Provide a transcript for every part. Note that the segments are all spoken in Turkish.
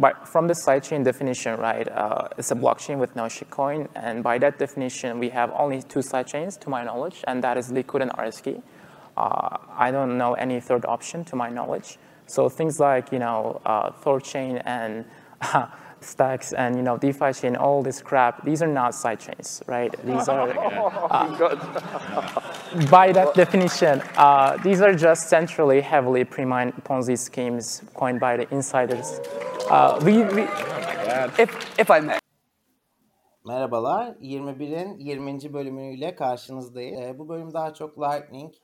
by, from the sidechain definition, right, uh, it's a blockchain with no shitcoin, and by that definition, we have only two sidechains, to my knowledge, and that is Liquid and RSK. Uh, I don't know any third option, to my knowledge. So things like, you know, uh, Thorchain and stacks and you know DeFi chain, all this crap. These are not side chains, right? These are uh, by that definition, uh, these are just centrally heavily pre-mined Ponzi schemes coined by the insiders. Uh, we, we If, if I may. Merhabalar, 21'in 20. bölümüyle karşınızdayız. Ee, bu bölüm daha çok Lightning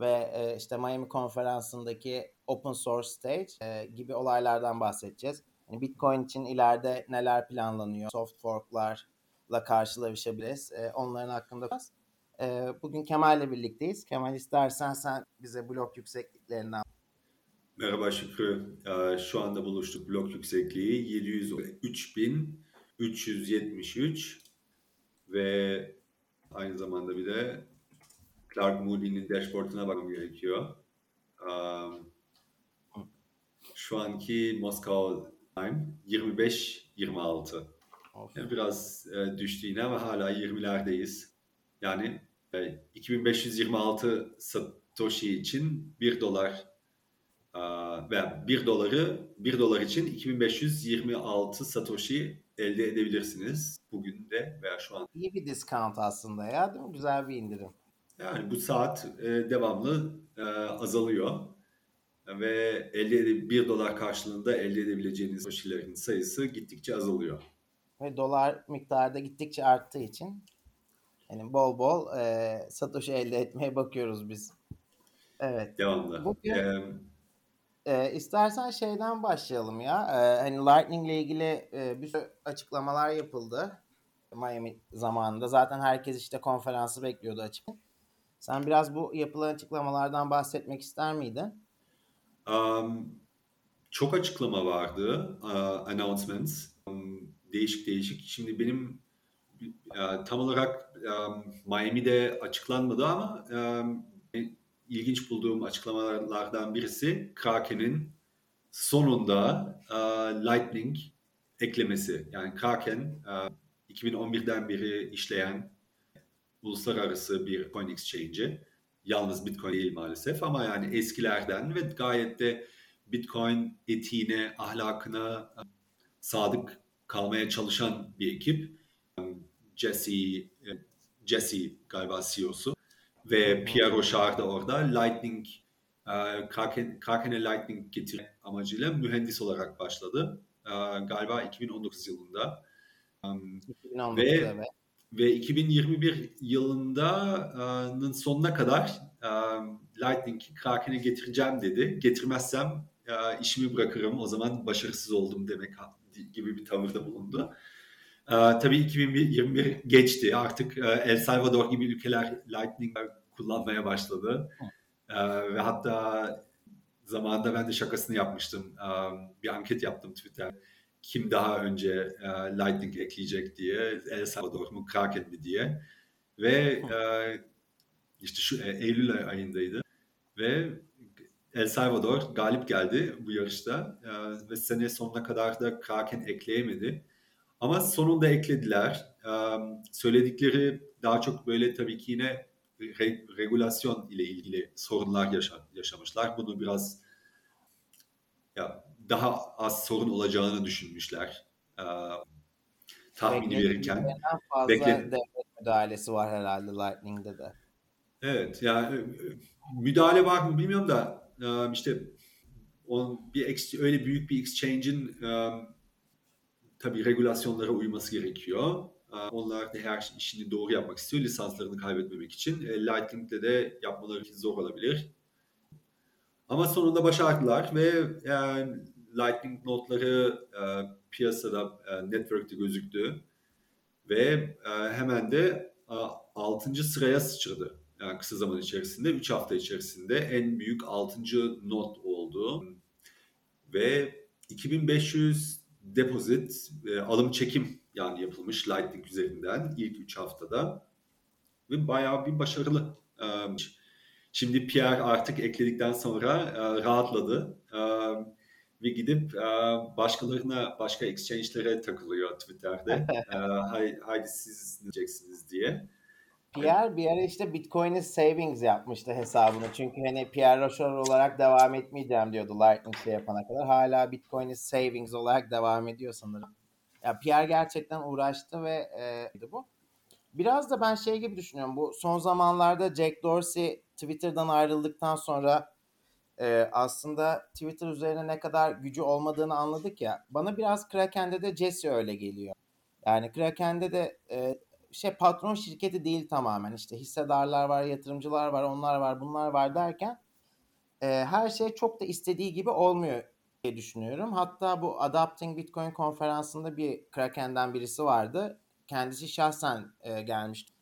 ve e, işte Miami konferansındaki Open Source Stage e, gibi olaylardan bahsedeceğiz. Yani Bitcoin için ileride neler planlanıyor, soft forklarla karşılaşabiliriz. E, onların hakkında biraz. E, bugün Kemal'le birlikteyiz. Kemal istersen sen bize blok yüksekliklerinden Merhaba Şükrü. Ee, Şu anda buluştuk blok yüksekliği 703.373 ve aynı zamanda bir de Clark Moody'nin dashboard'una bakmam gerekiyor. Um, Şu anki Moskova time 25-26. Of. Yani biraz e, düştü yine ama hala 20'lerdeyiz. Yani e, 2526 Satoshi için 1 dolar e, veya 1 doları 1 dolar için 2526 Satoshi elde edebilirsiniz bugün de veya şu an. İyi bir discount aslında ya değil mi? Güzel bir indirim. Yani bu saat e, devamlı e, azalıyor ve elde ede 1 dolar karşılığında elde edebileceğiniz Satoshi'lerin sayısı gittikçe azalıyor. Ve dolar miktarı da gittikçe arttığı için yani bol bol e, Satoshi elde etmeye bakıyoruz biz. Evet. Devamlı. Bugün- E, E, istersen şeyden başlayalım ya. E, hani Lightning ile ilgili e, bir sürü açıklamalar yapıldı. Miami zamanında. Zaten herkes işte konferansı bekliyordu açık. Sen biraz bu yapılan açıklamalardan bahsetmek ister miydin? Um, çok açıklama vardı, uh, announcements, um, değişik değişik. Şimdi benim uh, tam olarak um, Miami'de açıklanmadı ama um, ilginç bulduğum açıklamalardan birisi Kraken'in sonunda uh, Lightning eklemesi. Yani Kraken uh, 2011'den beri işleyen uluslararası bir coin exchange'i. Yalnız Bitcoin değil maalesef ama yani eskilerden ve gayet de Bitcoin etiğine, ahlakına e, sadık kalmaya çalışan bir ekip. Jesse, e, Jesse galiba CEO'su ve Pierre Rochard da orada Lightning, e, Kraken, Kraken'e Lightning getirme amacıyla mühendis olarak başladı. Galiba 2019 yılında. Um, 2019 Ve- evet. Ve 2021 yılının sonuna kadar e, Lightning'i Kraken'e getireceğim dedi. Getirmezsem e, işimi bırakırım. O zaman başarısız oldum demek gibi bir tavırda bulundu. E, tabii 2021 geçti. Artık El Salvador gibi ülkeler Lightning kullanmaya başladı. Ve hatta zamanında ben de şakasını yapmıştım. Bir anket yaptım Twitter kim daha önce e, Lightning ekleyecek diye, El Salvador mu, Kraken mi diye. Ve e, işte şu e, Eylül ayındaydı ve El Salvador galip geldi bu yarışta E, ve sene sonuna kadar da Kraken ekleyemedi. Ama sonunda eklediler. E, söyledikleri daha çok böyle tabii ki yine re- regulasyon ile ilgili sorunlar yaşa- yaşamışlar. Bunu biraz ya daha az sorun olacağını düşünmüşler. Ee, tahmini verirken. Fazla Bekle- devlet müdahalesi var herhalde Lightning'de de. Evet yani e, müdahale var mı bilmiyorum da e, işte on, bir ex- öyle büyük bir exchange'in e, tabii regülasyonlara uyması gerekiyor. Onlar da her işini doğru yapmak istiyor lisanslarını kaybetmemek için. Lightning'de de yapmaları zor olabilir. Ama sonunda başardılar ve e, Lightning notları e, piyasada, e, network'te gözüktü. Ve e, hemen de e, 6. sıraya sıçradı. Yani kısa zaman içerisinde, 3 hafta içerisinde en büyük 6. not oldu. Ve 2500 deposit, e, alım çekim yani yapılmış Lightning üzerinden ilk 3 haftada. Ve bayağı bir başarılı. E, Şimdi Pierre artık ekledikten sonra e, rahatladı. E, ve gidip başkalarına, başka exchange'lere takılıyor Twitter'de. hay, haydi siz diyeceksiniz diye. Pierre bir ara işte Bitcoin'in savings yapmıştı hesabını. Çünkü hani Pierre Rocher olarak devam etmeyeceğim diyordu Lightning şey yapana kadar. Hala Bitcoin'in savings olarak devam ediyor sanırım. Ya Pierre gerçekten uğraştı ve e, bu. Biraz da ben şey gibi düşünüyorum. Bu son zamanlarda Jack Dorsey Twitter'dan ayrıldıktan sonra e, aslında Twitter üzerine ne kadar gücü olmadığını anladık ya. Bana biraz Kraken'de de Jesse öyle geliyor. Yani Kraken'de de e, şey patron şirketi değil tamamen. İşte hissedarlar var, yatırımcılar var, onlar var, bunlar var derken e, her şey çok da istediği gibi olmuyor diye düşünüyorum. Hatta bu Adapting Bitcoin konferansında bir Kraken'den birisi vardı. Kendisi şahsen e, gelmişti.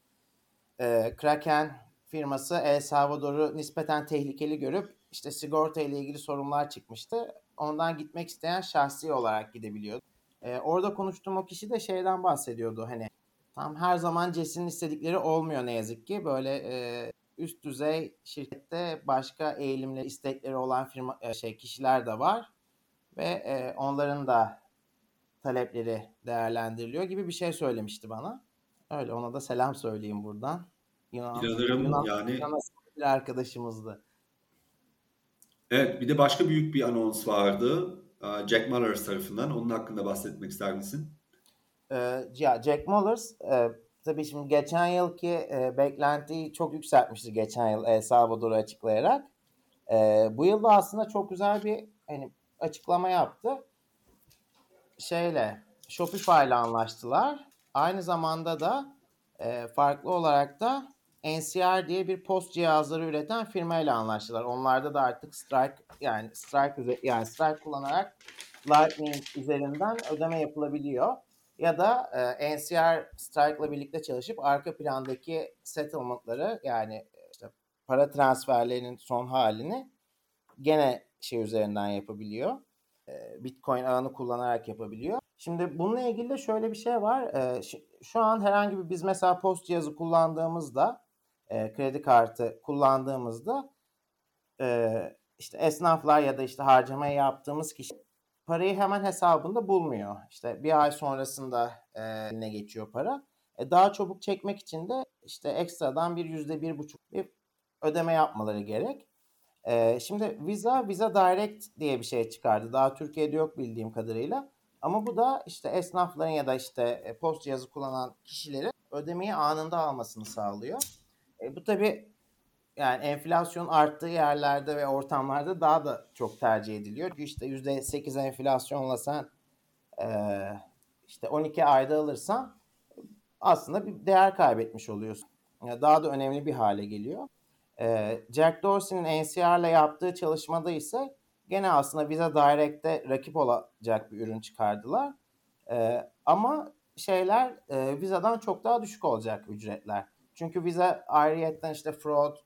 E, Kraken firması El Salvador'u nispeten tehlikeli görüp işte sigorta ile ilgili sorunlar çıkmıştı. Ondan gitmek isteyen şahsi olarak gidebiliyordu. E, orada konuştuğum o kişi de şeyden bahsediyordu. Hani tam her zaman Jesse'nin istedikleri olmuyor ne yazık ki. Böyle e, üst düzey şirkette başka eğilimleri, istekleri olan firma e, şey kişiler de var ve e, onların da talepleri değerlendiriliyor gibi bir şey söylemişti bana. Öyle ona da selam söyleyeyim buradan. Yunan, İnanırım Yunan, yani. Yunan bir arkadaşımızdı. Evet bir de başka büyük bir anons vardı. Jack Mullers tarafından. Onun hakkında bahsetmek ister misin? Ee, ya Jack Mullers e, tabii şimdi geçen yılki e, beklentiyi çok yükseltmişti geçen yıl El Salvador'u açıklayarak. E, bu yılda aslında çok güzel bir hani açıklama yaptı. Şeyle Shopify ile anlaştılar. Aynı zamanda da e, farklı olarak da NCR diye bir post cihazları üreten firmayla anlaştılar. Onlarda da artık Strike yani Strike yani Strike kullanarak Lightning üzerinden ödeme yapılabiliyor. Ya da e, NCR Strike ile birlikte çalışıp arka plandaki settlement'ları yani işte para transferlerinin son halini gene şey üzerinden yapabiliyor. E, Bitcoin ağını kullanarak yapabiliyor. Şimdi bununla ilgili de şöyle bir şey var. E, şu an herhangi bir biz mesela post cihazı kullandığımızda e, kredi kartı kullandığımızda e, işte esnaflar ya da işte harcamayı yaptığımız kişi parayı hemen hesabında bulmuyor. İşte bir ay sonrasında e, ne geçiyor para. E, daha çabuk çekmek için de işte ekstradan bir yüzde bir buçuk bir ödeme yapmaları gerek. E, şimdi Visa, Visa Direct diye bir şey çıkardı. Daha Türkiye'de yok bildiğim kadarıyla. Ama bu da işte esnafların ya da işte e, post cihazı kullanan kişilerin ödemeyi anında almasını sağlıyor. E, bu tabi yani enflasyon arttığı yerlerde ve ortamlarda daha da çok tercih ediliyor. İşte %8 enflasyonla sen e, işte 12 ayda alırsan aslında bir değer kaybetmiş oluyorsun. Yani daha da önemli bir hale geliyor. E, Jack Dorsey'nin NCR ile yaptığı çalışmada ise gene aslında Visa Direct'te rakip olacak bir ürün çıkardılar. E, ama şeyler e, Visa'dan çok daha düşük olacak ücretler. Çünkü Visa ayrıyetten işte fraud,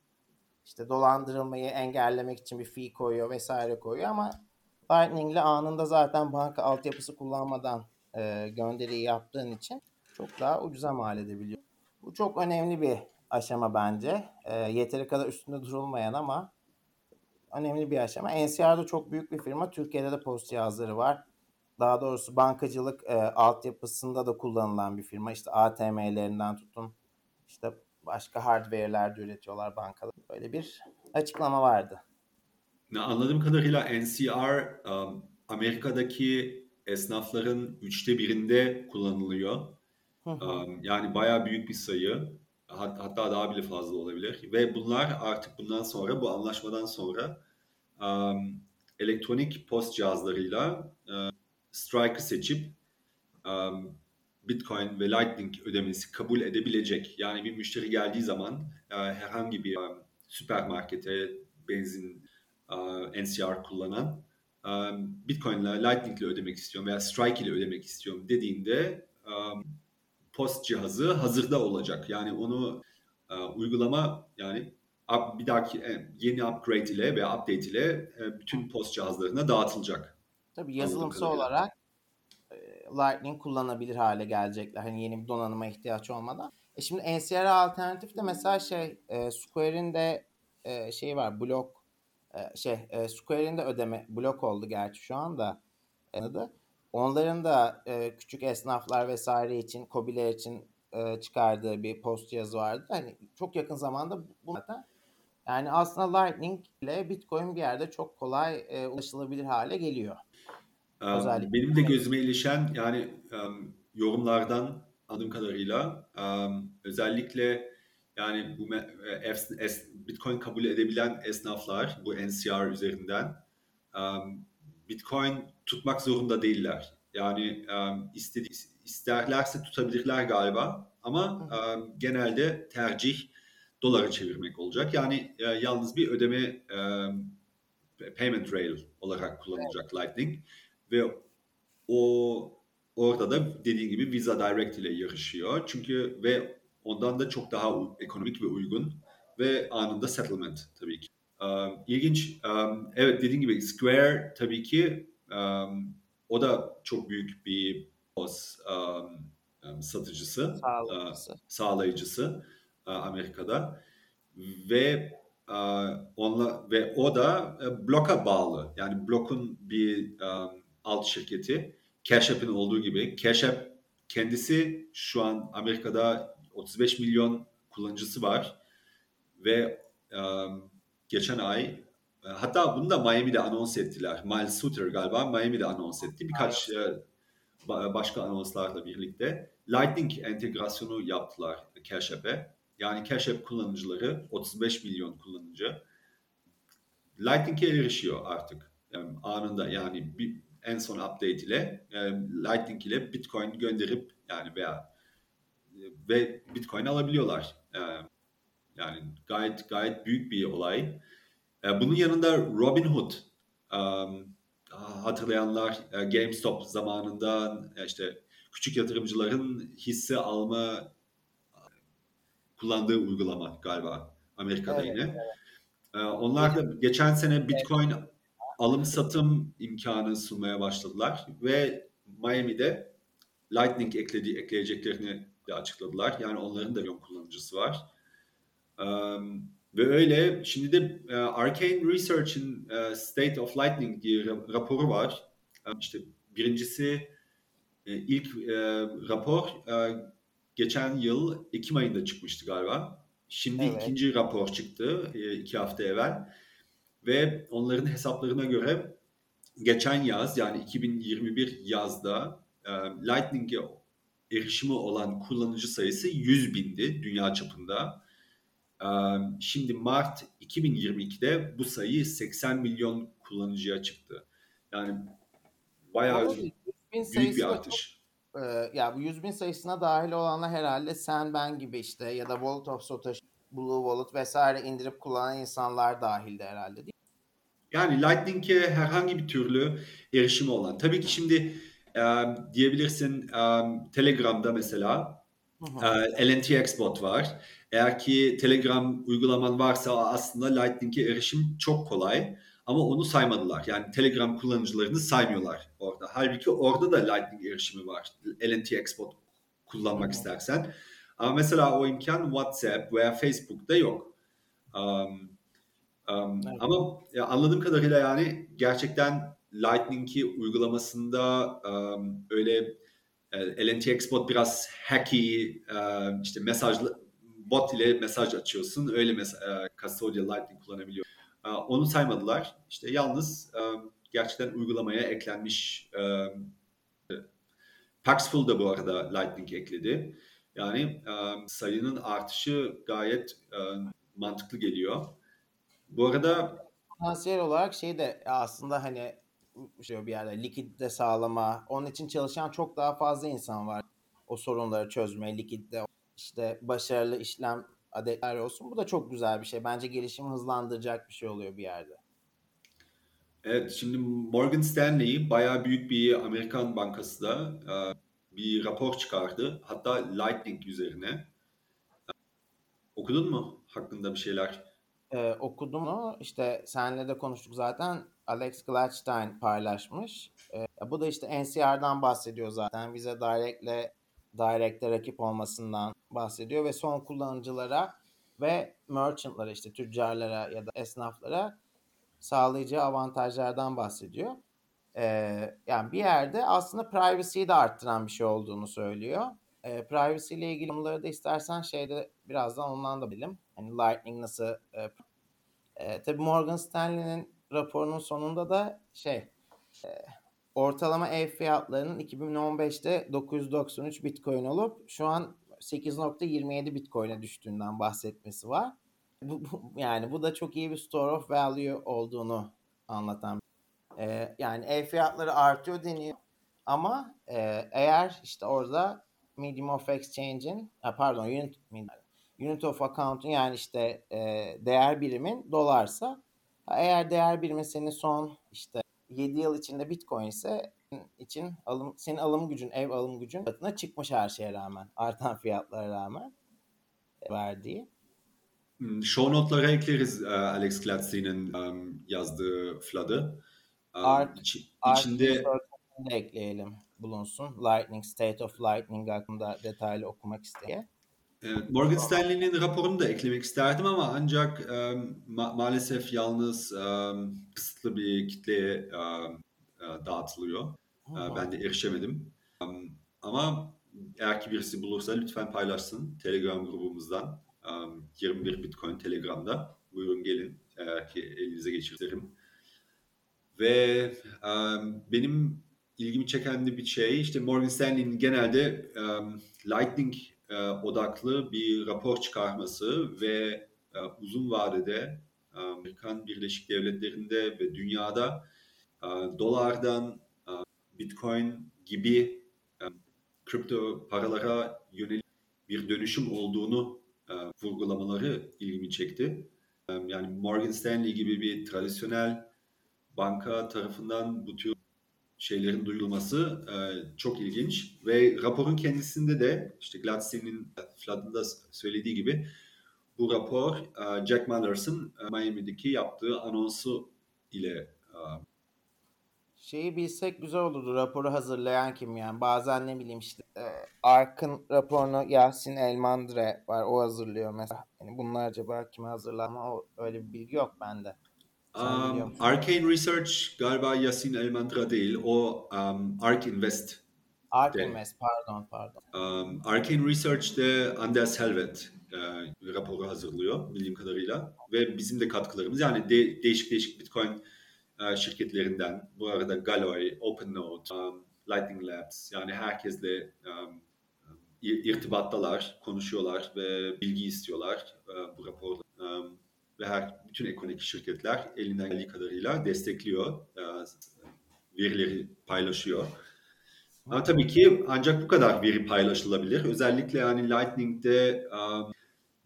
işte dolandırılmayı engellemek için bir fee koyuyor vesaire koyuyor ama Lightning ile anında zaten banka altyapısı kullanmadan e, gönderiyi yaptığın için çok daha ucuza mal edebiliyor. Bu çok önemli bir aşama bence. E, yeteri kadar üstünde durulmayan ama önemli bir aşama. NCR'da çok büyük bir firma. Türkiye'de de post cihazları var. Daha doğrusu bankacılık e, altyapısında da kullanılan bir firma. İşte ATM'lerinden tutun işte başka hardware'ler de üretiyorlar bankalar. Böyle bir açıklama vardı. Anladığım kadarıyla NCR um, Amerika'daki esnafların üçte birinde kullanılıyor. um, yani bayağı büyük bir sayı. Hatta daha bile fazla olabilir. Ve bunlar artık bundan sonra bu anlaşmadan sonra um, elektronik post cihazlarıyla uh, Striker seçip Bitcoin ve Lightning ödemesi kabul edebilecek. Yani bir müşteri geldiği zaman e, herhangi bir e, süpermarkete benzin e, NCR kullanan Bitcoin ile Lightning ile ödemek istiyorum veya Strike ile ödemek istiyorum dediğinde post cihazı hazırda olacak. Yani onu uygulama yani bir dahaki yeni upgrade ile veya update ile bütün post cihazlarına dağıtılacak. Tabii yazılımsal olarak Lightning kullanabilir hale gelecekler. Hani yeni bir donanıma ihtiyaç olmadan. E şimdi NCR alternatif de mesela şey e, Square'in de e, şeyi var blok e, şey e, Square'in de ödeme blok oldu gerçi şu anda adı. Onların da e, küçük esnaflar vesaire için, kobiler için e, çıkardığı bir post yazı vardı. Hani çok yakın zamanda bu zaten yani aslında Lightning ile Bitcoin bir yerde çok kolay e, ulaşılabilir hale geliyor. Özellikle. Benim de gözüme ilişen yani um, yorumlardan anladığım kadarıyla özellikle yani bu e, Bitcoin kabul edebilen esnaflar bu NCR üzerinden Bitcoin tutmak zorunda değiller. Yani istedi isterlerse tutabilirler galiba ama genelde tercih dolara çevirmek olacak. Yani e, yalnız bir ödeme payment rail olarak kullanılacak Lightning ve o orada da dediğin gibi Visa Direct ile yarışıyor. Çünkü ve ondan da çok daha ekonomik ve uygun ve anında settlement tabii ki. Um, ilginç. Um, evet dediğin gibi Square tabii ki um, o da çok büyük bir POS um, satıcısı, Sağlıklısı. uh, sağlayıcısı uh, Amerika'da ve uh, onla ve o da uh, bloka bağlı. Yani blokun bir um, alt şirketi. Cash App'in olduğu gibi. Cash App kendisi şu an Amerika'da 35 milyon kullanıcısı var ve um, geçen ay e, hatta bunu da Miami'de anons ettiler. Miles Suter galiba Miami'de anons etti. Birkaç e, ba- başka anonslarla birlikte Lightning entegrasyonu yaptılar Cash App'e. Yani Cash App kullanıcıları 35 milyon kullanıcı Lightning'e erişiyor artık. Yani anında yani bir, en son update ile e, Lightning ile Bitcoin gönderip yani veya ve Bitcoin alabiliyorlar. E, yani gayet gayet büyük bir olay. E, bunun yanında Robinhood um, hatırlayanlar e, GameStop zamanında e, işte küçük yatırımcıların hisse alma kullandığı uygulama galiba Amerika'da Evet, yine. E, onlar da geçen sene Bitcoin alım satım imkanı sunmaya başladılar ve Miami'de Lightning ekledi, ekleyeceklerini de açıkladılar. Yani onların da milyon kullanıcısı var. Um, ve öyle şimdi de e, Arcane Research'in e, State of Lightning diye ra- raporu var. E, işte birincisi ilk e, rapor e, geçen yıl Ekim ayında çıkmıştı galiba. Şimdi Evet. ikinci rapor çıktı e, iki hafta evvel ve onların hesaplarına göre geçen yaz yani 2021 yazda e, Lightning'e erişimi olan kullanıcı sayısı 100 bindi dünya çapında. E, Şimdi Mart 2022'de bu sayı 80 milyon kullanıcıya çıktı. Yani bayağı Ama 100 bin büyük bir artış. çok, e, ya bu 100 bin sayısına dahil olanlar herhalde sen ben gibi işte ya da Wallet of Satoshi, Blue Wallet vesaire indirip kullanan insanlar dahildi herhalde değil? Yani Lightning'e herhangi bir türlü erişimi olan. Tabii ki şimdi e, diyebilirsin e, Telegram'da mesela e, LNTX bot var. Eğer ki Telegram uygulaman varsa aslında Lightning'e erişim çok kolay. Ama onu saymadılar. Yani Telegram kullanıcılarını saymıyorlar orada. Halbuki orada da Lightning erişimi var. LNTX bot kullanmak istersen. Ama mesela o imkan WhatsApp veya Facebook'ta yok. Um, um, Evet. ama ya anladığım kadarıyla yani gerçekten Lightning'i uygulamasında um, öyle e, LNTX bot biraz hacky, e, işte mesajlı bot ile mesaj açıyorsun. Öyle mes- e, custodial Lightning kullanabiliyor. E, onu saymadılar. İşte yalnız e, gerçekten uygulamaya eklenmiş e, Paxful da bu arada Lightning ekledi. Yani e, sayının artışı gayet e, mantıklı geliyor. Bu arada Potansiyel olarak şey de aslında hani şey bir yerde likitte sağlama onun için çalışan çok daha fazla insan var. O sorunları çözmeye likitte işte başarılı işlem adetler olsun. Bu da çok güzel bir şey. Bence gelişimi hızlandıracak bir şey oluyor bir yerde. Evet, şimdi Morgan Stanley bayağı büyük bir Amerikan bankası da e, bir rapor çıkardı. Hatta Lightning üzerine. Okudun mu hakkında bir şeyler? Ee, okudum onu. İşte senle de konuştuk zaten. Alex Gladstein paylaşmış. Ee, bu da işte NCR'dan bahsediyor zaten. Visa Direct'le Direct'e rakip olmasından bahsediyor ve son kullanıcılara ve merchant'lara işte tüccarlara ya da esnaflara sağlayacağı avantajlardan bahsediyor. Ee, yani bir yerde aslında privacy'yi de arttıran bir şey olduğunu söylüyor. Ee, privacy ile ilgili konuları da istersen şeyde birazdan ondan da bilim. Hani Lightning nasıl e, e, tabii Morgan Stanley'nin raporunun sonunda da şey e, ortalama ev fiyatlarının 2015'te 993 Bitcoin olup şu an 8.27 Bitcoin'e düştüğünden bahsetmesi var. Bu, bu, yani bu da çok iyi bir store of value olduğunu anlatan. Ee, yani ev fiyatları artıyor deniyor. Ama e, eğer işte orada medium of exchange'in pardon unit, unit of account'un yani işte e, değer birimin dolarsa eğer değer birimi senin son işte 7 yıl içinde Bitcoin ise için alım senin alım gücün, ev alım gücün katına çıkmış her şeye rağmen. Artan fiyatlara rağmen verdiği. Hmm, show notlara ekleriz e, Alex Gladstein'in um, yazdığı Flood'ı. Art, iç, Art içinde de ekleyelim bulunsun. Lightning, State of Lightning hakkında detaylı okumak isteyen. Evet, Morgan Stanley'nin raporunu da eklemek isterdim ama ancak um, ma- maalesef yalnız um, kısıtlı bir kitleye um, dağıtılıyor. Uh, ben de erişemedim. Um, ama eğer ki birisi bulursa lütfen paylaşsın Telegram grubumuzdan. Um, 21 Bitcoin Telegram'da. Buyurun gelin eğer ki elinize geçiririm. Ve um, benim ilgimi çeken de bir şey işte Morgan Stanley'nin genelde um, Lightning e, odaklı bir rapor çıkarması ve e, uzun vadede Amerikan Birleşik Devletleri'nde ve dünyada e, dolardan e, Bitcoin gibi kripto paralara yönelik bir dönüşüm olduğunu e, vurgulamaları ilgimi çekti. E, yani Morgan Stanley gibi bir tradisyonel banka tarafından bu tür şeylerin duyulması e, çok ilginç ve raporun kendisinde de işte Gladstein'in Flood'ında söylediği gibi bu rapor e, Jack Manners'ın e, Miami'deki yaptığı anonsu ile e, Şeyi bilsek güzel olurdu raporu hazırlayan kim yani bazen ne bileyim işte e, Ark'ın raporunu Yasin Elmandre var o hazırlıyor mesela. Yani bunlar acaba kime hazırlar ama o, öyle bir bilgi yok bende. Um, Arcane Research galiba Yasin Elmandra değil. O um, Ark Invest. Ark de. Invest pardon pardon. Um, Arcane Research'te Anders Helvet e, raporu hazırlıyor bildiğim kadarıyla. Ve bizim de katkılarımız yani de, değişik değişik Bitcoin e, şirketlerinden bu arada Galoy, OpenNode, um, Lightning Labs yani herkesle um, irtibattalar, konuşuyorlar ve bilgi istiyorlar e, bu raporda. Her bütün ekonomik şirketler elinden geldiği kadarıyla destekliyor, e, verileri paylaşıyor. Ama tabii ki ancak bu kadar veri paylaşılabilir. Özellikle yani Lightning'de um,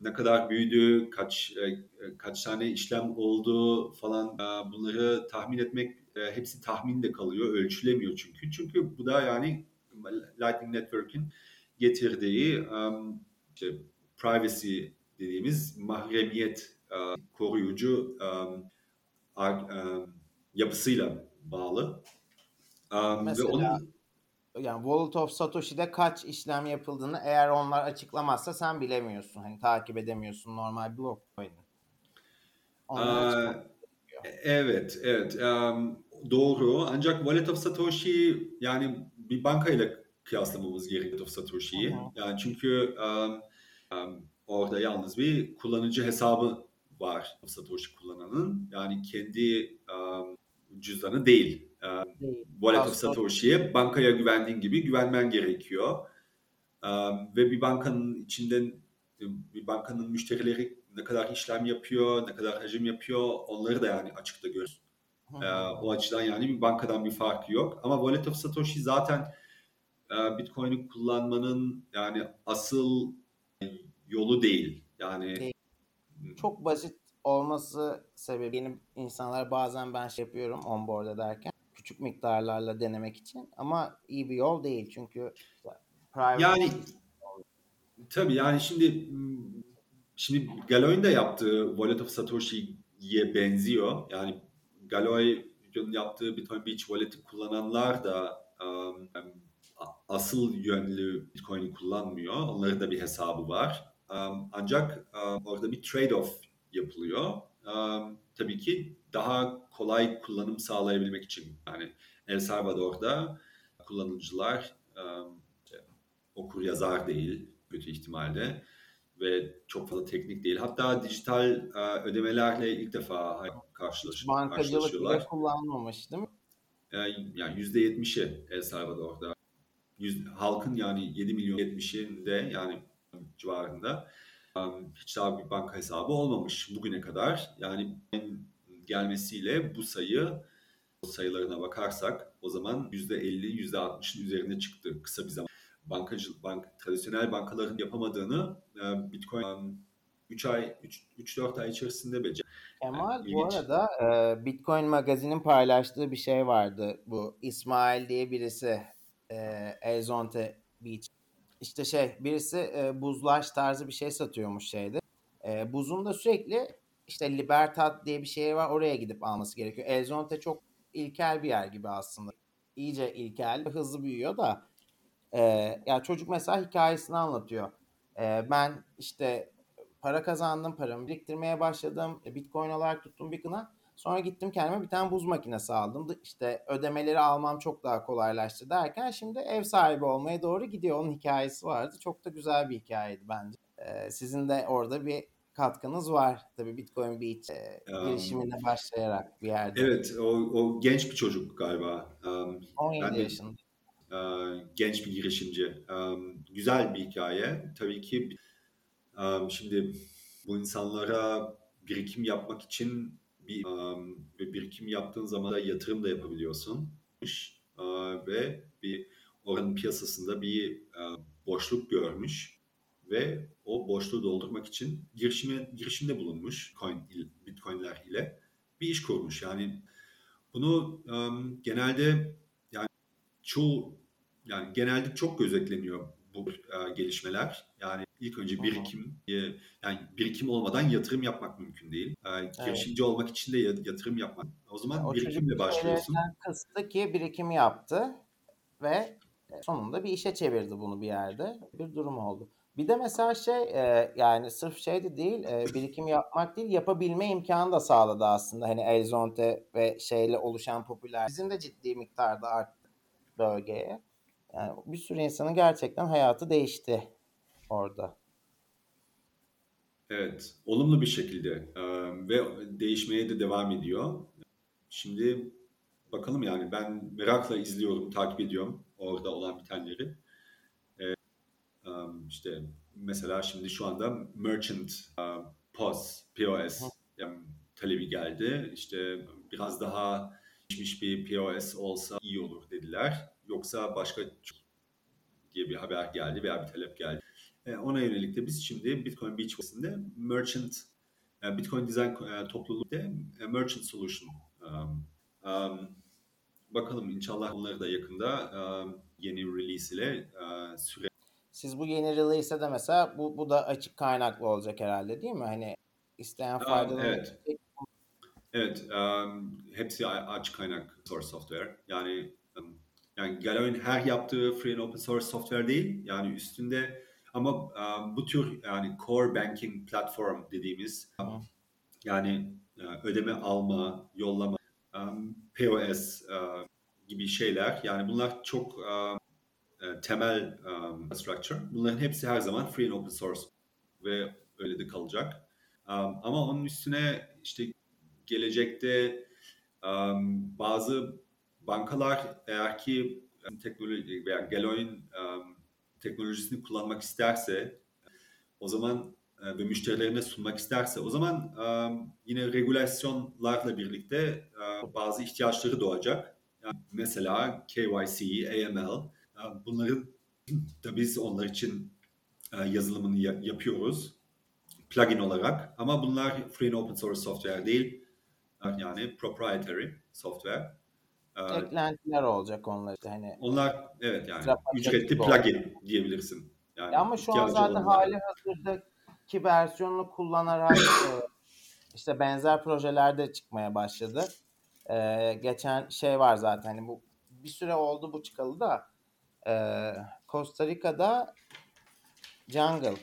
ne kadar büyüdü, kaç e, kaç tane işlem oldu falan e, bunları tahmin etmek hepsi tahminde kalıyor, ölçülemiyor çünkü. Çünkü bu da yani Lightning Network'ün getirdiği işte privacy dediğimiz mahremiyet koruyucu yapısıyla bağlı. Mesela, ve onun yani Wallet of Satoshi'de kaç işlem yapıldığını eğer onlar açıklamazsa sen bilemiyorsun. Hani takip edemiyorsun normal Blockcoin'in. Evet, evet. Um, doğru. Ancak Wallet of Satoshi yani bir bankayla kıyaslamamız gerekiyor Wallet of Satoshi'yi. Yani çünkü um, um, orada yalnız bir kullanıcı hesabı var Satoshi kullananın. Yani kendi um, cüzdanı değil. Um, Wallet of Satoshi'ye bankaya güvendiğin gibi güvenmen gerekiyor. Um, ve bir bankanın içinden bir bankanın müşterileri ne kadar işlem yapıyor, ne kadar hacim yapıyor onları da yani açıkta görüyoruz. Uh, o açıdan yani bir bankadan bir farkı yok. Ama Wallet of Satoshi zaten uh, Bitcoin'i kullanmanın yani asıl yolu değil. Yani çok basit olması sebebi insanlar bazen ben şey yapıyorum onboard ederken küçük miktarlarla denemek için ama iyi bir yol değil çünkü private yani tabii yani şimdi şimdi Galoy'un da yaptığı Wallet of Satoshi'ye benziyor. Yani Galoy'un yaptığı Bitcoin Beach Wallet'i kullananlar da um, asıl yönlü Bitcoin'i kullanmıyor. Onların da bir hesabı var. Ancak orada bir trade-off yapılıyor. Tabii ki daha kolay kullanım sağlayabilmek için yani El Salvador'da kullanıcılar okur yazar değil kötü ihtimalde ve çok fazla teknik değil. Hatta dijital ödemelerle ilk defa karşılaş, Bankacılık karşılaşıyorlar. bile kullanmamış değil mi? Yani %70'i El Salvador'da. Yüz, halkın yani 7 milyon 70'inde yani civarında hiç daha bir banka hesabı olmamış bugüne kadar. Yani gelmesiyle bu sayı sayılarına bakarsak o zaman %50, %60'ın üzerine çıktı kısa bir zaman. Bankacı, bank, tradisyonel bankaların yapamadığını e, Bitcoin 3 ay 3-4 ay içerisinde becerdi. Kemal Yani bu ilginç. arada e, Bitcoin magazinin paylaştığı bir şey vardı. Bu İsmail diye birisi e, Elzonte Beach. İşte şey birisi e, buzlaş tarzı bir şey satıyormuş şeyde. E, buzun da sürekli işte Libertad diye bir şey var oraya gidip alması gerekiyor. Elzonte çok ilkel bir yer gibi aslında. İyice ilkel hızlı büyüyor da e, ya çocuk mesela hikayesini anlatıyor. E, ben işte para kazandım, paramı biriktirmeye başladım. E, Bitcoin olarak tuttum bir kına. Sonra gittim kendime bir tane buz makinesi aldım. İşte ödemeleri almam çok daha kolaylaştı derken şimdi ev sahibi olmaya doğru gidiyor. Onun hikayesi vardı. Çok da güzel bir hikayeydi bence. Ee, sizin de orada bir katkınız var. Tabii Bitcoin Beach e, Um, girişimine başlayarak bir yerde. Evet, o, o genç bir çocuk galiba. Um, 17 ben de- yaşında. e, genç bir girişimci. Um, güzel bir hikaye. Tabii ki um, şimdi bu insanlara birikim yapmak için bir um, birikim yaptığın zaman da yatırım da yapabiliyorsun. Uh, ve bir oranın piyasasında bir uh, boşluk görmüş ve o boşluğu doldurmak için girişime, girişimde bulunmuş coin, bitcoinler ile bir iş kurmuş. Yani bunu um, genelde yani çoğu yani genelde çok gözetleniyor bu e, gelişmeler. Yani ilk önce birikim, e, yani birikim olmadan yatırım yapmak mümkün değil. E, girişimci olmak için de ya- yatırım yapmak. O zaman O birikimle başlıyorsun. kıstı ki birikim yaptı ve sonunda bir işe çevirdi bunu bir yerde. Bir durum oldu. Bir de mesela şey e, yani sırf şey de değil e, birikim yapmak değil yapabilme imkanı da sağladı aslında. Hani Elzonte ve şeyle oluşan popüler. Bizim de ciddi miktarda arttı bölgeye. Yani bir sürü insanın gerçekten hayatı değişti orada. Evet, olumlu bir şekilde ve değişmeye de devam ediyor. Şimdi bakalım yani ben merakla izliyorum, takip ediyorum orada olan bitenleri. İşte mesela şimdi şu anda merchant POS, POS yani talebi geldi. İşte biraz daha gelişmiş bir POS olsa iyi olur dediler. Yoksa başka diye bir haber geldi veya bir talep geldi. E, ona yönelik de biz şimdi Bitcoin Beach Fest'inde Merchant e, Bitcoin Design e, topluluğunda e, Merchant Solution um, um, bakalım inşallah onları da yakında um, yeni release ile e, süre Siz bu yeni release'e de mesela bu, bu da açık kaynaklı olacak herhalde değil mi? Hani isteyen faydalanabilecek. evet. Evet, um, hepsi açık kaynak source software. Yani um, yani Galoy'un her yaptığı free and open source software değil. Yani üstünde ama bu tür yani core banking platform dediğimiz yani e, ödeme alma, yollama, um, POS gibi şeyler. Yani bunlar çok e, temel structure. Bunların hepsi her zaman free and open source ve öyle de kalacak. Um, ama onun üstüne işte gelecekte um, bazı bankalar eğer ki um, teknoloji veya Galoy'un um, teknolojisini kullanmak isterse o zaman e, ve müşterilerine sunmak isterse o zaman um, yine regülasyonlarla birlikte e, bazı ihtiyaçları doğacak. Yani mesela KYC, AML e, bunların da biz onlar için e, yazılımını ya- yapıyoruz plugin olarak ama bunlar free and open source software değil yani proprietary software. Ee, Eklentiler olacak onlar işte hani. onlar evet yani ücretli plugin diyebilirsin. Yani Ya ama şu an zaten olanlara. hali hazırdaki versiyonunu kullanarak e, işte benzer projeler de çıkmaya başladı. E, geçen şey var zaten hani bu bir süre oldu bu çıkalı da e, Costa Rica'da Jungle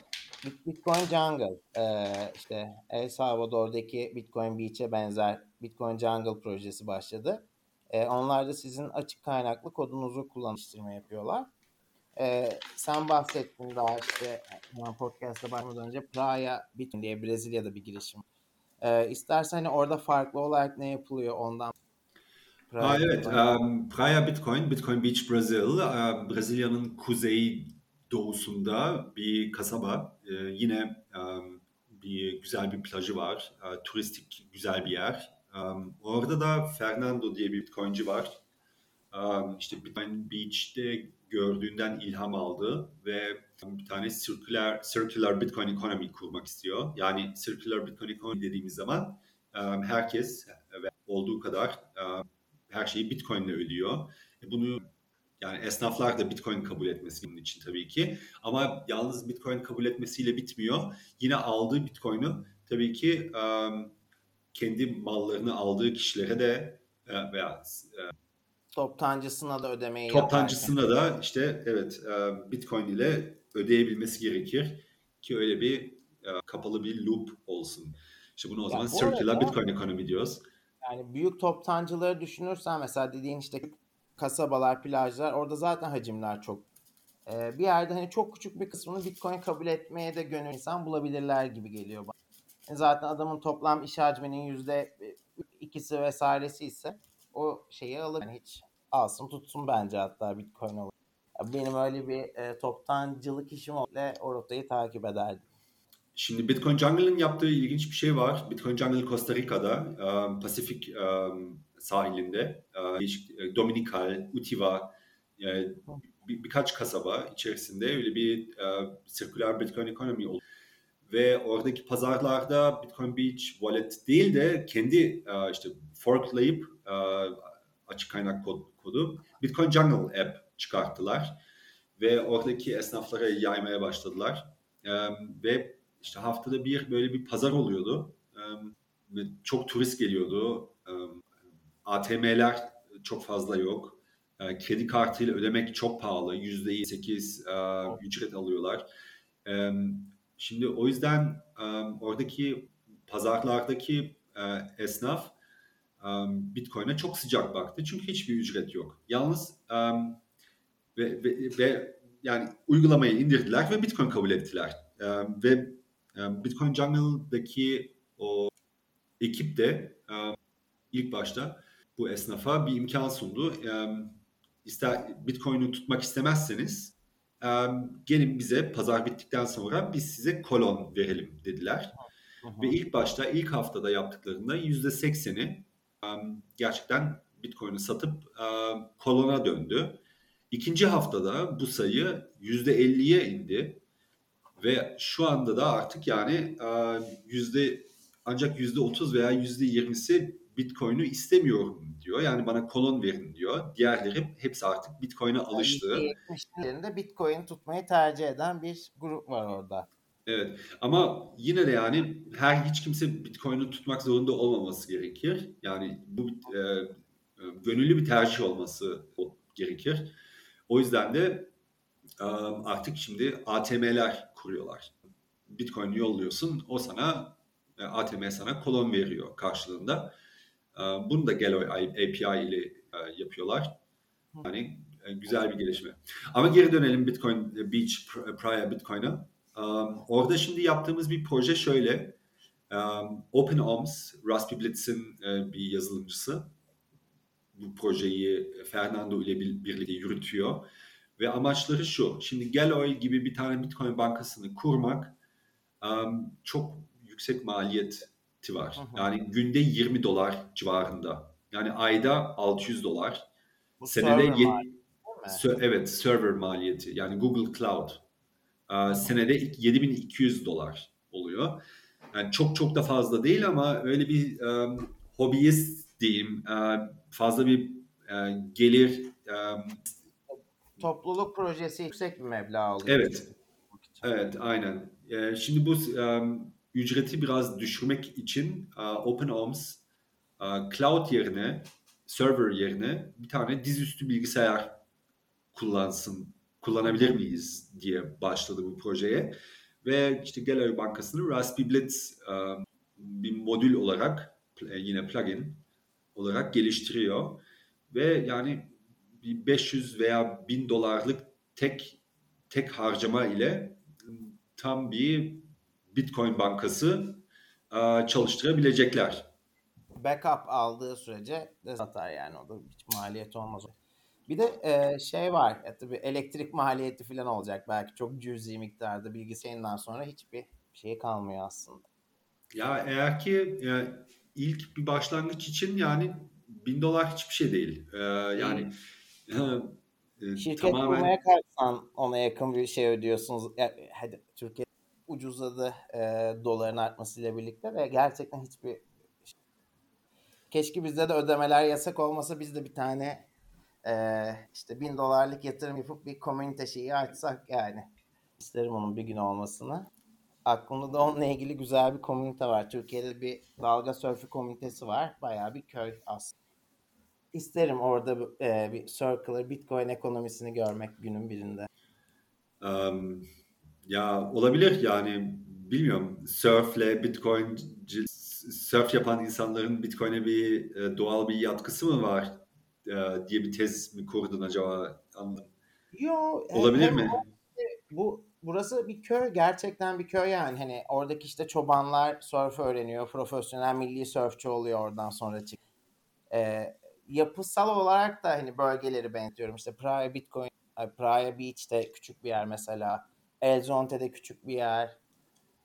Bitcoin Jungle e, işte El Salvador'daki Bitcoin Beach'e benzer Bitcoin Jungle projesi başladı. E, onlar da sizin açık kaynaklı kodunuzu kullanıştırma yapıyorlar. E, sen bahsettin daha işte podcast'a başlamadan önce Praia Bitcoin diye Brezilya'da bir girişim. E, istersen hani orada farklı olarak ne yapılıyor ondan Praia, ha, evet, um, Praia Bitcoin, Bitcoin Beach Brazil, uh, Brezilya'nın kuzey doğusunda bir kasaba. E, yine um, bir güzel bir plajı var. Uh, turistik güzel bir yer. Um, orada da Fernando diye bir Bitcoin'ci var. Um, işte Bitcoin Beach'te gördüğünden ilham aldı ve bir tane circular, circular Bitcoin economy kurmak istiyor. Yani circular Bitcoin economy dediğimiz zaman um, herkes ve olduğu kadar um, her şeyi Bitcoin ile ödüyor. E, bunu yani esnaflar da Bitcoin kabul etmesi bunun için tabii ki. Ama yalnız Bitcoin kabul etmesiyle bitmiyor. Yine aldığı Bitcoin'u tabii ki um, kendi mallarını aldığı kişilere de e, veya e, toptancısına da ödemeyi toptancısına yaparken. da işte evet e, Bitcoin ile ödeyebilmesi gerekir ki öyle bir e, kapalı bir loop olsun. İşte bunu o zaman circular Bitcoin ekonomi diyoruz. Yani büyük toptancıları düşünürsen mesela dediğin işte kasabalar, plajlar orada zaten hacimler çok. Ee, bir yerde hani çok küçük bir kısmını Bitcoin kabul etmeye de gönül insan bulabilirler gibi geliyor bana. Zaten adamın toplam iş hacminin yüzde ikisi vesairesi ise o şeyi alır. Yani hiç alsın tutsun bence hatta Bitcoin olur. Benim öyle bir e, toptancılık işim olsa o rotayı takip ederdim. Şimdi Bitcoin Jungle'ın yaptığı ilginç bir şey var. Bitcoin Jungle Costa Rica'da, um, Pasifik um, sahilinde, uh, Dominical, Utiva, bir, birkaç kasaba içerisinde öyle bir uh, sirküler Bitcoin ekonomi oldu. Ve oradaki pazarlarda Bitcoin Beach Wallet değil de kendi uh, işte forklayıp uh, açık kaynak kod, kodu Bitcoin Jungle app çıkarttılar. Ve oradaki esnaflara yaymaya başladılar. Um, ve işte haftada bir böyle bir pazar oluyordu. Çok turist geliyordu. ATM'ler çok fazla yok. Kredi kartıyla ödemek çok pahalı. Yüzde sekiz ücret alıyorlar. Şimdi o yüzden oradaki pazarlardaki esnaf Bitcoin'e çok sıcak baktı. Çünkü hiçbir ücret yok. Yalnız ve, ve, ve yani uygulamayı indirdiler ve Bitcoin kabul ettiler. Ve Bitcoin Jungle'daki o ekip de ilk başta bu esnafa bir imkan sundu. İster Bitcoin'i tutmak istemezseniz gelin bize pazar bittikten sonra biz size kolon verelim dediler. Aha. Ve ilk başta ilk haftada yaptıklarında yüzde sekseni gerçekten Bitcoin'i satıp kolona döndü. İkinci haftada bu sayı yüzde elliye indi. Ve şu anda da artık yani yüzde ancak yüzde otuz veya yüzde yirmisi Bitcoin'i istemiyorum diyor. Yani bana kolon verin diyor. Diğerleri hepsi artık Bitcoin'e alıştı. %70'lerinde Bitcoin tutmayı tercih eden bir grup var orada. Evet ama yine de yani her hiç kimse Bitcoin'i tutmak zorunda olmaması gerekir. Yani bu e, gönüllü bir tercih olması gerekir. O yüzden de artık şimdi ATM'ler kuruyorlar. Bitcoin yolluyorsun, o sana e, ATM sana kolon veriyor karşılığında. Bunu da Gelo API ile e, yapıyorlar. Yani e, güzel bir gelişme. Ama geri dönelim Bitcoin Beach Prior Bitcoin'a. Orada şimdi yaptığımız bir proje şöyle. OpenOMS, Raspi Blitz'in bir yazılımcısı. Bu projeyi Fernando ile birlikte yürütüyor. Ve amaçları şu. Şimdi Galloy gibi bir tane Bitcoin bankasını kurmak um, çok yüksek maliyeti var. Yani günde 20 dolar civarında. Yani ayda 600 dolar. Bu senede yedi, evet server maliyeti. Yani Google Cloud. Uh, senede 7200 dolar oluyor. Yani çok çok da fazla değil ama öyle bir um, hobiyist diyeyim uh, fazla bir uh, gelir um, topluluk projesi yüksek bir meblağ alıyor. Evet. Evet, aynen. Ee, şimdi bu um, ücreti biraz düşürmek için uh, OpenOMS uh, cloud yerine, server yerine bir tane dizüstü bilgisayar kullansın, kullanabilir miyiz diye başladı bu projeye. ve işte Gallery Bankası'nın Raspberry Blitz e, bir modül olarak e, yine plugin olarak geliştiriyor ve yani bir 500 veya 1000 dolarlık tek tek harcama ile tam bir Bitcoin bankası e, çalıştırabilecekler. Backup aldığı sürece de satar yani o da hiç maliyet olmaz. Bir de e, şey var ya tabii elektrik maliyeti falan olacak belki çok cüzi miktarda bilgisayarından sonra hiçbir şey kalmıyor aslında. Ya eğer ki yani ilk bir başlangıç için yani bin dolar hiçbir şey değil. Ee, yani e, şirket tamamen... kurmaya kalksan ona yakın bir şey ödüyorsunuz. Ya, hadi Türkiye ucuzladı e, doların artmasıyla birlikte ve gerçekten hiçbir keşke bizde de ödemeler yasak olmasa biz de bir tane e, işte bin dolarlık yatırım yapıp bir komünite şeyi açsak yani. İsterim onun bir gün olmasını. Aklımda da onunla ilgili güzel bir komünite var. Türkiye'de bir dalga sörfü komünitesi var. Bayağı bir köy aslında. İsterim orada e, bir circular Bitcoin ekonomisini görmek günün birinde. Um, ya olabilir yani bilmiyorum. Surf'le Bitcoin surf yapan insanların Bitcoin'e bir e, doğal bir yatkısı mı var e, diye bir tez mi kurdun acaba anladım. Yo, olabilir mi? Bu burası bir köy gerçekten bir köy yani hani oradaki işte çobanlar surf öğreniyor profesyonel milli surfçu oluyor oradan sonra çık. Ee, yapısal olarak da hani bölgeleri benziyorum işte Praia Bitcoin Praia Beach'te küçük bir yer mesela El Zonte'de küçük bir yer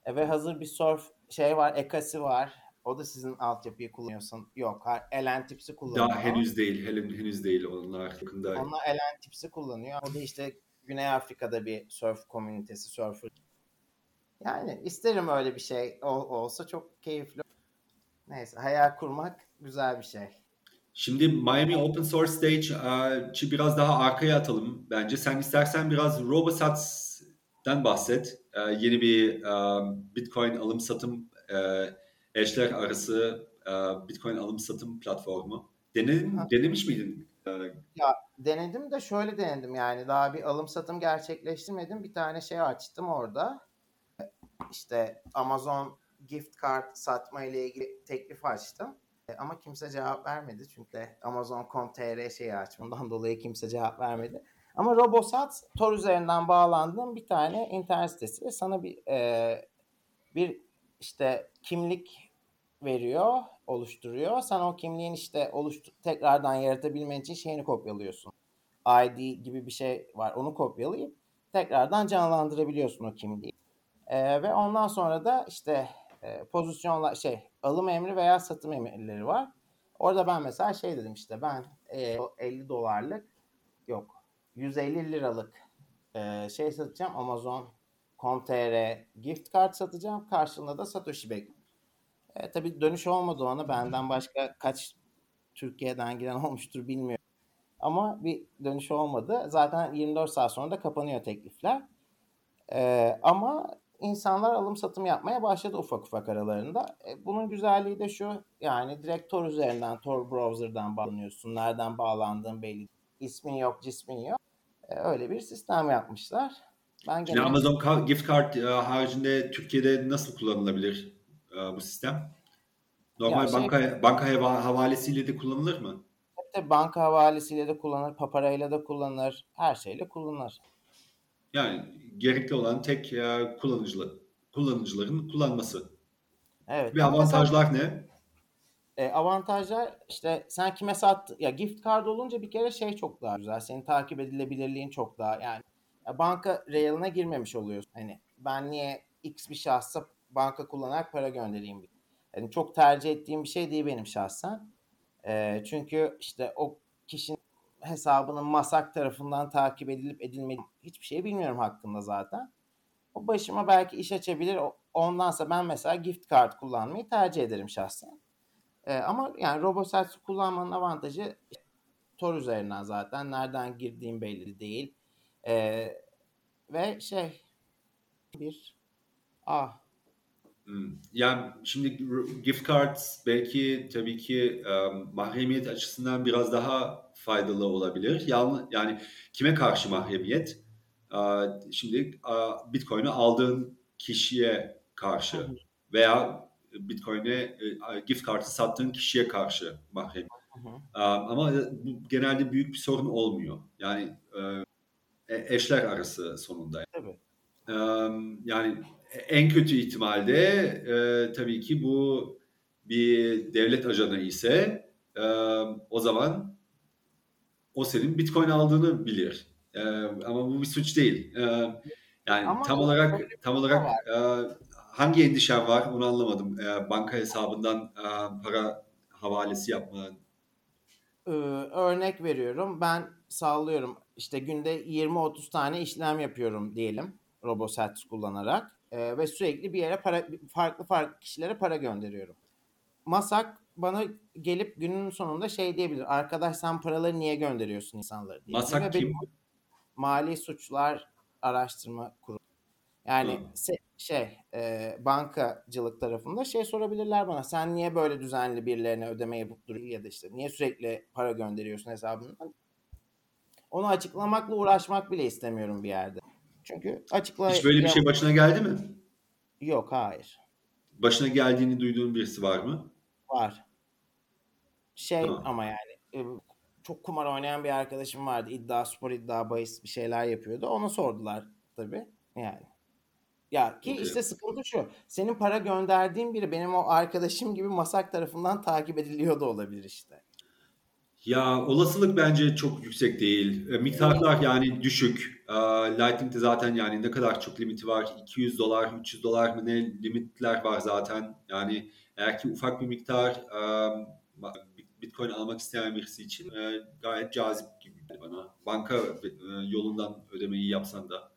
e, ve hazır bir surf şey var Ekasi var o da sizin altyapıyı kullanıyorsun. Yok. Elentips'i kullanıyor. Daha henüz değil. Henüz, henüz değil onlar. Yakında. Onlar Elentips'i kullanıyor. O da işte Güney Afrika'da bir surf komünitesi, surfer. Yani isterim öyle bir şey ol, olsa çok keyifli. Neyse hayal kurmak güzel bir şey. Şimdi Miami Open Source Stage'i biraz daha arkaya atalım bence. Sen istersen biraz RoboSats'dan bahset. Yeni bir Bitcoin alım satım eşler arası Bitcoin alım satım platformu. Denedin, denemiş miydin? Ya denedim de şöyle denedim yani daha bir alım satım gerçekleştirmedim. Bir tane şey açtım orada. İşte Amazon gift card satma ile ilgili teklif açtım. E, ama kimse cevap vermedi çünkü Amazon.com.tr şeyi açmından dolayı kimse cevap vermedi. Ama Robosat Tor üzerinden bağlandığım bir tane internet sitesi. Sana bir e, bir işte kimlik veriyor, oluşturuyor. Sen o kimliğin işte oluştu tekrardan yaratabilmen için şeyini kopyalıyorsun. ID gibi bir şey var. Onu kopyalayıp tekrardan canlandırabiliyorsun o kimliği. Ee, ve ondan sonra da işte e, pozisyonlar şey alım emri veya satım emirleri var. Orada ben mesela şey dedim işte ben e, 50 dolarlık yok 150 liralık e, şey satacağım Amazon.com.tr gift card satacağım. Karşılığında da Satoshi bekliyorum. E, tabii dönüş olmadı ona. Benden başka kaç Türkiye'den giren olmuştur bilmiyorum. Ama bir dönüş olmadı. Zaten 24 saat sonra da kapanıyor teklifler. E, ama insanlar alım satım yapmaya başladı ufak ufak aralarında. E, bunun güzelliği de şu. Yani direkt Tor üzerinden, Tor browser'dan bağlanıyorsun. Nereden bağlandığın belli. İsmin yok, cismin yok. E, öyle bir sistem yapmışlar. Ben genelde... Amazon gift card e, haricinde Türkiye'de nasıl kullanılabilir? E, bu sistem? Normal şey, banka banka havalesiyle de kullanılır mı? Tabii banka havalesiyle de kullanılır, paparayla da kullanılır, her şeyle kullanılır. Yani gerekli olan tek kullanıcılar, kullanıcıların kullanması. Evet. Bir avantajlar mesela, ne? E, avantajlar işte sen kime sat ya gift card olunca bir kere şey çok daha güzel. Senin takip edilebilirliğin çok daha yani ya banka realına girmemiş oluyorsun. Hani ben niye X bir şahsa banka kullanarak para göndereyim. Yani çok tercih ettiğim bir şey değil benim şahsen. E, çünkü işte o kişinin hesabının masak tarafından takip edilip edilmediği hiçbir şey bilmiyorum hakkında zaten. O başıma belki iş açabilir. Ondansa ben mesela gift card kullanmayı tercih ederim şahsen. E, ama yani RoboSats kullanmanın avantajı Tor üzerinden zaten nereden girdiğim belli değil. E, ve şey bir ah Hmm. Yani şimdi gift cards belki tabii ki um, mahremiyet açısından biraz daha faydalı olabilir. Yani, yani kime karşı mahremiyet? Uh, şimdi uh, Bitcoin'i aldığın kişiye karşı veya Bitcoin'e e, gift kartı sattığın kişiye karşı mahrem. Ama bu genelde büyük bir sorun olmuyor. Yani e, eşler arası sonunda. Tabii. Yani en kötü ihtimalde e, tabii ki bu bir devlet ajanı ise o zaman o senin Bitcoin aldığını bilir. Ama bu bir suç değil. Yani Ama tam olarak tam olarak hangi endişen var onu anlamadım. Banka hesabından para havalesi yapma. Örnek veriyorum. Ben sağlıyorum. İşte günde 20-30 tane işlem yapıyorum diyelim. RoboSats kullanarak. Ve sürekli bir yere para farklı farklı kişilere para gönderiyorum. Masak bana gelip günün sonunda şey diyebilir. Arkadaş sen paraları niye gönderiyorsun insanlara diye. Masak kim? Mali Suçlar Araştırma Kurumu. Yani se- şey e, bankacılık tarafında şey sorabilirler bana. Sen niye böyle düzenli birilerine ödeme yapıp duruyor ya da işte niye sürekli para gönderiyorsun hesabından? Onu açıklamakla uğraşmak bile istemiyorum bir yerde. Çünkü açıkla... Hiç böyle bir şey başına geldi mi? Yok hayır. Başına geldiğini duyduğun birisi var mı? Var. Şey tamam. ama yani çok kumar oynayan bir arkadaşım vardı. İddia, spor iddia, bahis bir şeyler yapıyordu. Ona sordular tabii. Yani. Ya ki işte sıkıntı şu. Senin para gönderdiğin biri benim o arkadaşım gibi masak tarafından takip ediliyor da olabilir işte. Ya olasılık bence çok yüksek değil. E, miktarlar yani düşük. E, Lightning'de zaten yani ne kadar çok limiti var? 200 dolar, 300 dolar mı ne limitler var zaten. Yani eğer ki ufak bir miktar e, Bitcoin almak isteyen birisi için e, gayet cazip gibi bana. Banka e, yolundan ödemeyi yapsan da.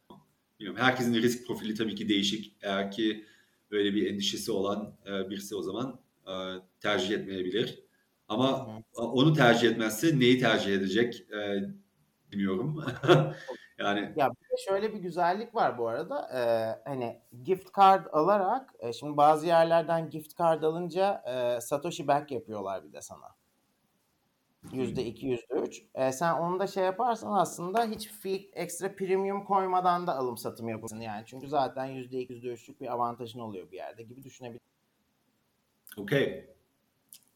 Bilmiyorum. Herkesin risk profili tabii ki değişik. Eğer ki böyle bir endişesi olan e, birisi o zaman e, tercih etmeyebilir. Ama onu tercih etmezse neyi tercih edecek e, bilmiyorum. yani ya bir de şöyle bir güzellik var bu arada. Ee, hani gift card alarak e, şimdi bazı yerlerden gift card alınca e, Satoshi back yapıyorlar bir de sana. Yüzde iki, yüzde üç. E, sen onu da şey yaparsan aslında hiç fee, ekstra premium koymadan da alım satım yapıyorsun yani. Çünkü zaten yüzde iki, yüzde üçlük bir avantajın oluyor bir yerde gibi düşünebilirsin. Okey.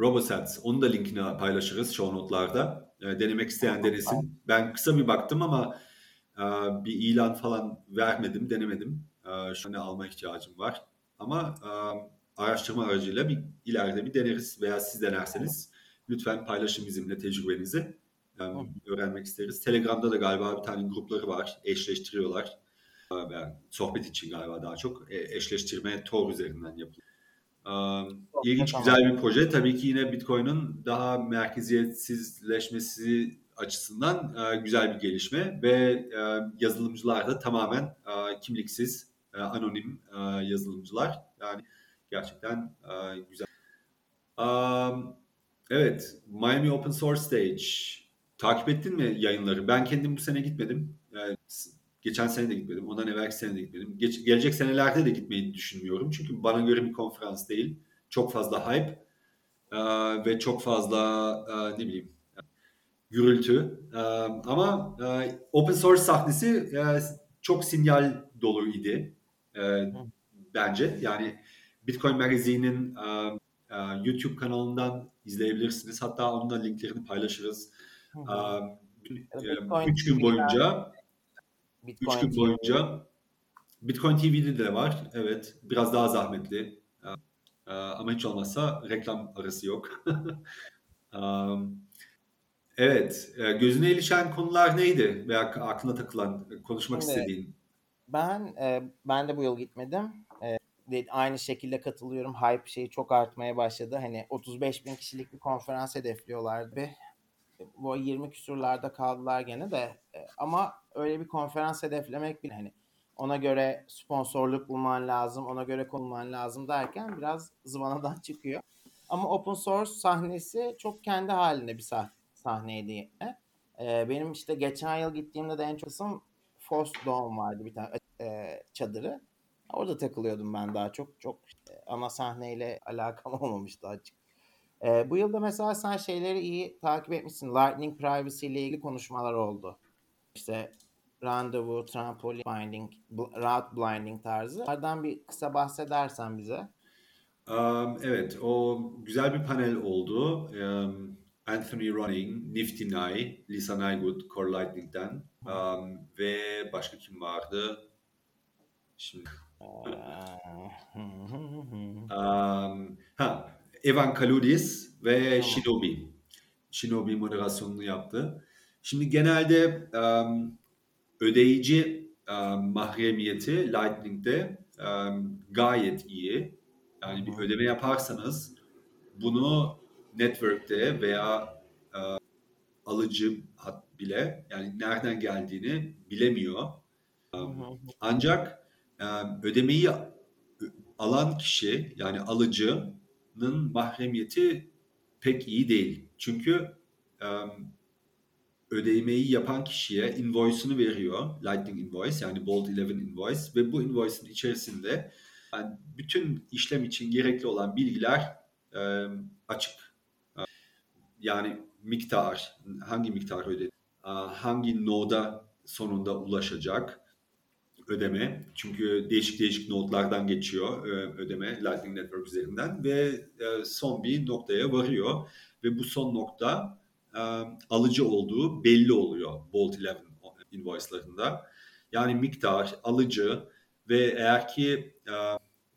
RoboSense. Onu da linkini paylaşırız show notlarda. E, denemek isteyen denesin. Ben kısa bir baktım ama e, bir ilan falan vermedim, denemedim. E, şu an alma ihtiyacım var. Ama e, araştırma aracıyla bir ileride bir deneriz veya siz denerseniz lütfen paylaşın bizimle tecrübenizi. Yani öğrenmek isteriz. Telegram'da da galiba bir tane grupları var. Eşleştiriyorlar. Yani sohbet için galiba daha çok. E, eşleştirme Tor üzerinden yapılıyor. İlginç güzel bir proje. Tabii ki yine Bitcoin'in daha merkeziyetsizleşmesi açısından güzel bir gelişme ve yazılımcılar da tamamen kimliksiz, anonim yazılımcılar. Yani gerçekten güzel. Evet, Miami Open Source Stage. Takip ettin mi yayınları? Ben kendim bu sene gitmedim. Yani geçen sene de gitmedim. Ondan evvelki sene de gitmedim. Geç, gelecek senelerde de gitmeyi düşünmüyorum. Çünkü bana göre bir konferans değil. Çok fazla hype e, ve çok fazla e, ne bileyim gürültü. E, ama e, open source sahnesi e, çok sinyal dolu idi. E, bence. Yani Bitcoin Magazine'in e, e, YouTube kanalından izleyebilirsiniz. Hatta onun da linklerini paylaşırız. Hı hı. E, üç gün boyunca Bitcoin üç gün boyunca Bitcoin TV'de de var. Evet. Biraz daha zahmetli. E, ama hiç olmazsa reklam arası yok. evet. Gözüne ilişen konular neydi? Veya aklına takılan, konuşmak Şimdi, istediğin? Ben ben de bu yıl gitmedim aynı şekilde katılıyorum. Hype şeyi çok artmaya başladı. Hani 35 bin kişilik bir konferans hedefliyorlardı. Bu 20 küsurlarda kaldılar gene de. E, ama öyle bir konferans hedeflemek bile hani ona göre sponsorluk bulman lazım, ona göre konulman lazım derken biraz zıvanadan çıkıyor. Ama open source sahnesi çok kendi halinde bir sah sahneydi. Ee, benim işte geçen yıl gittiğimde de en çok kısım Force Dome vardı bir tane e, çadırı. Orada takılıyordum ben daha çok. Çok ana sahneyle alakam olmamıştı açık. Ee, bu yılda mesela sen şeyleri iyi takip etmişsin. Lightning Privacy ile ilgili konuşmalar oldu. İşte randevu, trampolin binding, bl- route blinding tarzı. Bunlardan bir kısa bahsedersen bize. Um, evet, o güzel bir panel oldu. Um, Anthony Running, Nifty Nye, Lisa Nygood, Core Lightning'den um, ve başka kim vardı? Şimdi um, ha, Evan Kaludis ve Shinobi. Shinobi moderasyonunu yaptı. Şimdi genelde um, ödeyici um, mahremiyeti Lightning'de um, gayet iyi. Yani bir ödeme yaparsanız bunu network'te veya e, alıcı bile yani nereden geldiğini bilemiyor. Um, ancak ödemeyi alan kişi yani alıcının mahremiyeti pek iyi değil. Çünkü ödemeyi yapan kişiye invoice'unu veriyor. Lightning invoice yani Bolt 11 invoice ve bu invoice'ın içerisinde yani bütün işlem için gerekli olan bilgiler e, açık. Yani miktar, hangi miktar ödedi, hangi noda sonunda ulaşacak ödeme. Çünkü değişik değişik nodlardan geçiyor ödeme Lightning Network üzerinden ve son bir noktaya varıyor. Ve bu son nokta alıcı olduğu belli oluyor Bolt 11 invoice'larında. Yani miktar, alıcı ve eğer ki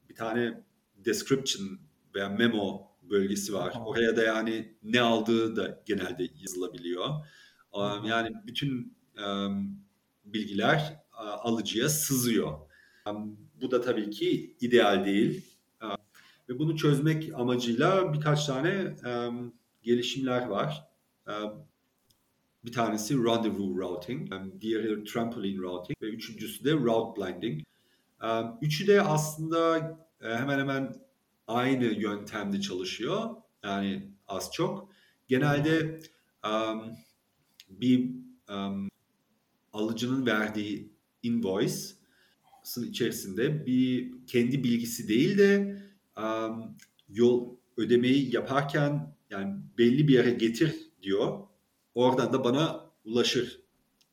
bir tane description veya memo bölgesi var. Oraya da yani ne aldığı da genelde yazılabiliyor. Yani bütün bilgiler alıcıya sızıyor. Bu da tabii ki ideal değil. Ve bunu çözmek amacıyla birkaç tane gelişimler var. Bir tanesi rendezvous routing, diğeri trampoline routing ve üçüncüsü de route blinding. Üçü de aslında hemen hemen aynı yöntemde çalışıyor. Yani az çok. Genelde bir alıcının verdiği invoice'ın içerisinde bir kendi bilgisi değil de yol ödemeyi yaparken yani belli bir yere getir diyor. Oradan da bana ulaşır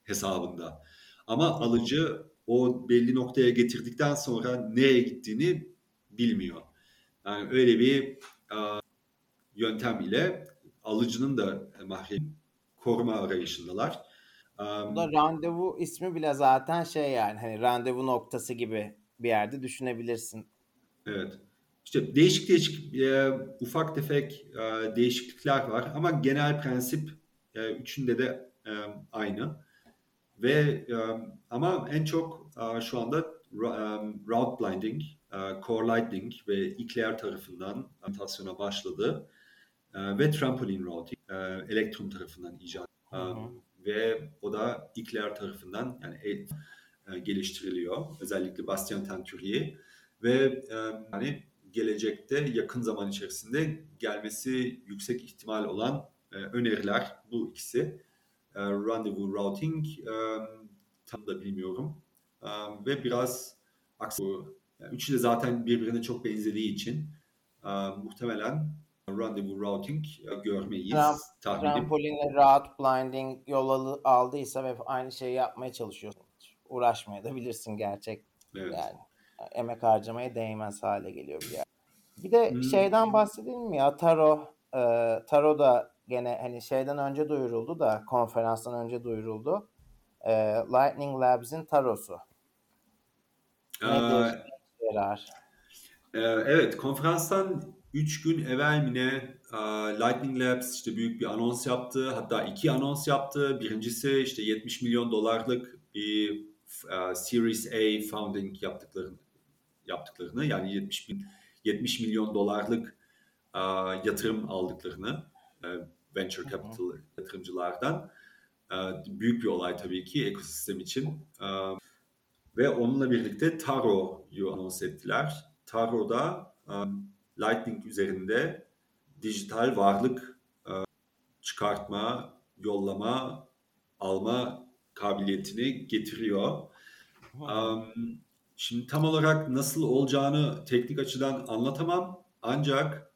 hesabında. Ama alıcı o belli noktaya getirdikten sonra nereye gittiğini bilmiyor. Yani öyle bir a, yöntem ile alıcının da mahrem koruma arayışındalar. Um, da randevu ismi bile zaten şey yani hani randevu noktası gibi bir yerde düşünebilirsin. Evet. İşte değişik değişik e, ufak tefek e, değişiklikler var ama genel prensip e, üçünde de e, aynı. Ve e, ama en çok e, şu anda um, route blinding, e, core lightning ve Eclair tarafından adaptasyona başladı. E, ve trampoline routing e, Electrum tarafından icat. Um, ve o da Eclair tarafından yani e, geliştiriliyor. Özellikle Bastien Tenturier ve e, yani gelecekte yakın zaman içerisinde gelmesi yüksek ihtimal olan e, öneriler bu ikisi. E, rendezvous routing e, tam da bilmiyorum. E, ve biraz aksi. Üçü de zaten birbirine çok benzediği için e, muhtemelen rendezvous routing e, görmeyiz Tram, tahminim. Trampolinle route blinding yol al- aldıysa ve aynı şeyi yapmaya çalışıyorsun. Uğraşmaya da bilirsin gerçek. Evet. Yani emek harcamaya değmez hale geliyor bir yer. Bir de Hmm. şeyden bahsedelim mi ya Taro e, Taro da gene hani şeyden önce duyuruldu da konferanstan önce duyuruldu. E, Lightning Labs'in Taro'su. Nedir? Ee, Yarar. Ee, Evet, konferanstan 3 gün evvel mi ne e, Lightning Labs işte büyük bir anons yaptı. Hatta iki anons yaptı. Birincisi işte 70 milyon dolarlık bir e, Series A founding yaptıklarını yaptıklarını yani 70 bin 70 milyon dolarlık e, yatırım aldıklarını venture capital yatırımcılardan büyük bir olay tabii ki ekosistem için. Ve onunla birlikte Taro'yu anons ettiler. Taro'da Lightning üzerinde dijital varlık uh, çıkartma, yollama, alma kabiliyetini getiriyor. Um, şimdi tam olarak nasıl olacağını teknik açıdan anlatamam. Ancak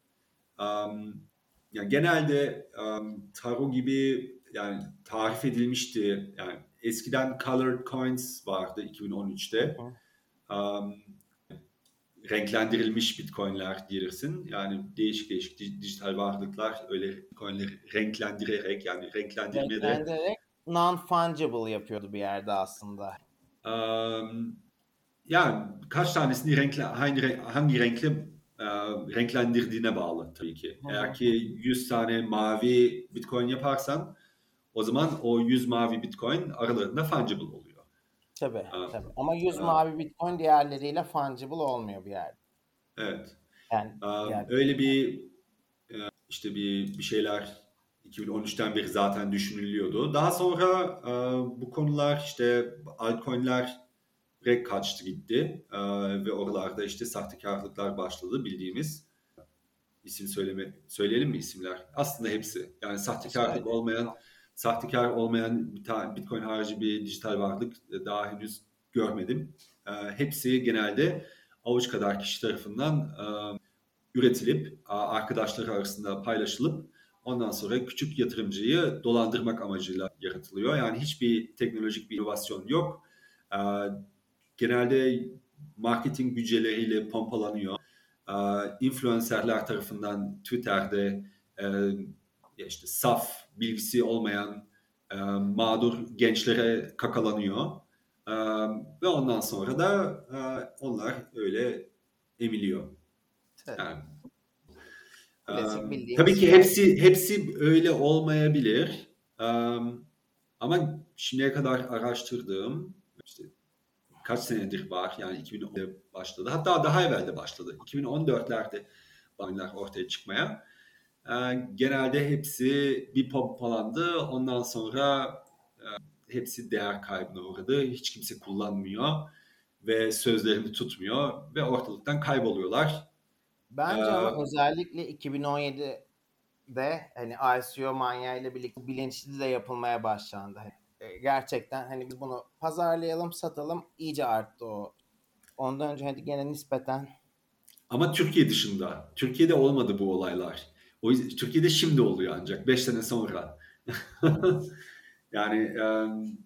um, yani genelde um, Taro gibi yani tarif edilmişti. Yani eskiden colored coins vardı 2013'te. Um, renklendirilmiş bitcoinler gelirsin. Yani değişik değişik dijital varlıklar öyle coinleri renklendirerek yani renklendirmede renklendirerek non-fungible yapıyordu bir yerde aslında. Um, yani kaç tanesini renkle, hangi, hangi renkle e, renklendirdiğine bağlı tabii ki. Hı. Eğer ki 100 tane mavi bitcoin yaparsan o zaman o 100 mavi bitcoin aralarında fungible oluyor. Tabii, ha. tabii. Ama 100 ha. mavi bitcoin diğerleriyle fungible olmuyor bir yerde. Evet. Yani, um, yani. öyle bir e, işte bir bir şeyler 2013'ten beri zaten düşünülüyordu. Daha sonra e, bu konular işte altcoin'ler rek kaçtı gitti e, ve oralarda işte sahtekarlıklar başladı bildiğimiz isim söyleme söyleyelim mi isimler? Aslında hepsi. Yani sahtekarlık olmayan sahtekar olmayan Bitcoin harici bir dijital varlık daha henüz görmedim. E, hepsi genelde avuç kadar kişi tarafından e, üretilip arkadaşları arasında paylaşılıp ondan sonra küçük yatırımcıyı dolandırmak amacıyla yaratılıyor. Yani hiçbir teknolojik bir inovasyon yok. E, genelde marketing bütçeleriyle pompalanıyor. E, influencerler tarafından Twitter'de e, işte saf, bilgisi olmayan e, mağdur gençlere kakalanıyor. E, ve ondan sonra da e, onlar öyle emiliyor. Yani, e, tabii ki hepsi hepsi öyle olmayabilir. E, ama şimdiye kadar araştırdığım işte kaç senedir var yani 2010'da başladı. Hatta daha evvel de başladı. 2014'lerde oyunlar ortaya çıkmaya. Ee, genelde hepsi bir pompalandı. Ondan sonra e, hepsi değer kaybına uğradı. Hiç kimse kullanmıyor ve sözlerini tutmuyor ve ortalıktan kayboluyorlar. Bence ee, ama özellikle 2017'de hani ICO manyağıyla birlikte bilinçli de yapılmaya başlandı. E, gerçekten hani biz bunu pazarlayalım, satalım iyice arttı o. Ondan önce hadi gene nispeten ama Türkiye dışında. Türkiye'de olmadı bu olaylar. O yüzden Türkiye'de şimdi oluyor ancak 5 sene sonra. yani um,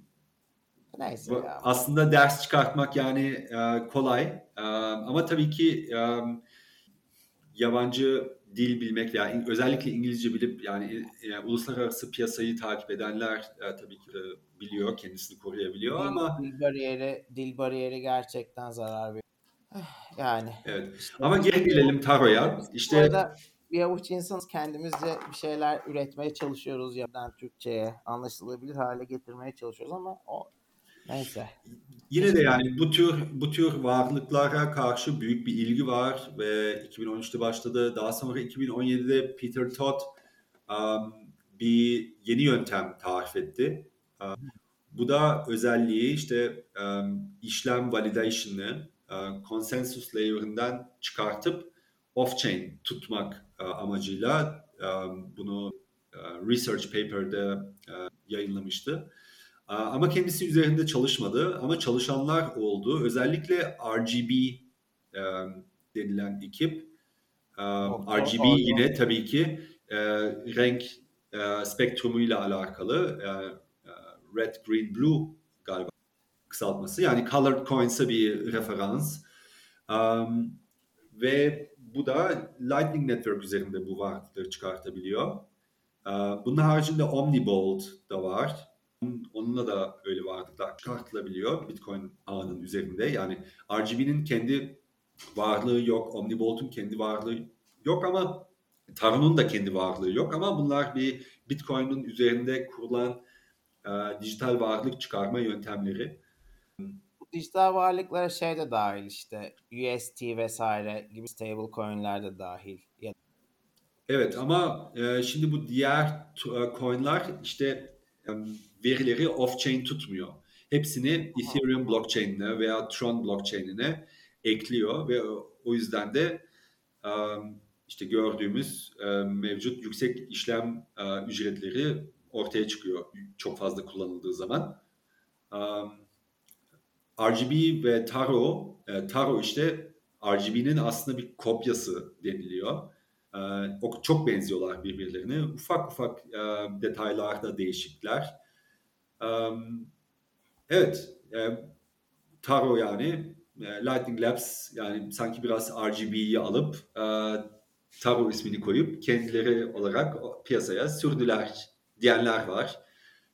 Neyse ya. aslında ders çıkartmak yani uh, kolay uh, ama tabii ki um, yabancı dil bilmek yani özellikle İngilizce bilip yani, yani uluslararası piyasayı takip edenler e, tabii ki e, biliyor kendisini koruyabiliyor dil, ama dil bariyeri dil bariyeri gerçekten zarar veriyor. Yani. Evet. İşte ama geri gelelim Taro'ya. İşte Orada bir avuç insanız kendimizce bir şeyler üretmeye çalışıyoruz yabancı Türkçe'ye anlaşılabilir hale getirmeye çalışıyoruz ama o neyse. Yine de yani bu tür bu tür varlıklara karşı büyük bir ilgi var ve 2013'te başladı. Daha sonra 2017'de Peter Todd um, bir yeni yöntem tarif etti. Um, bu da özelliği işte um, işlem validation'ı um, consensus layer'ından çıkartıp off-chain tutmak amacıyla e, bunu e, research paper'da yayınlamıştı. Ama kendisi üzerinde çalışmadı ama çalışanlar oldu. Özellikle RGB denilen ekip. RGB yine tabii ki renk spektrumuyla alakalı. Red, Green, Blue galiba kısaltması. Yani Colored Coins'a bir referans. ve bu da Lightning Network üzerinde bu varlıkları çıkartabiliyor. Ee, bunun haricinde Omnibolt da var. Onunla da öyle varlıklar çıkartılabiliyor Bitcoin ağının üzerinde. Yani RGB'nin kendi varlığı yok, Omnibolt'un kendi varlığı yok ama Taro'nun da kendi varlığı yok ama bunlar bir Bitcoin'in üzerinde kurulan e, dijital varlık çıkarma yöntemleri dijital varlıklara şey de dahil işte UST vesaire gibi stable coinler de dahil. Evet ama e, şimdi bu diğer e, coinler işte e, verileri off-chain tutmuyor. Hepsini Ethereum blockchain'ine veya Tron blockchain'ine ekliyor ve o yüzden de e, işte gördüğümüz e, mevcut yüksek işlem e, ücretleri ortaya çıkıyor çok fazla kullanıldığı zaman. Um, RGB ve Taro, e, Taro işte RGB'nin aslında bir kopyası deniliyor. E, çok benziyorlar birbirlerine. Ufak ufak e, detaylarda değişikler. E, Evet. E, Taro yani e, Lightning Labs yani sanki biraz RGB'yi alıp e, Taro ismini koyup kendileri olarak piyasaya sürdüler diyenler var.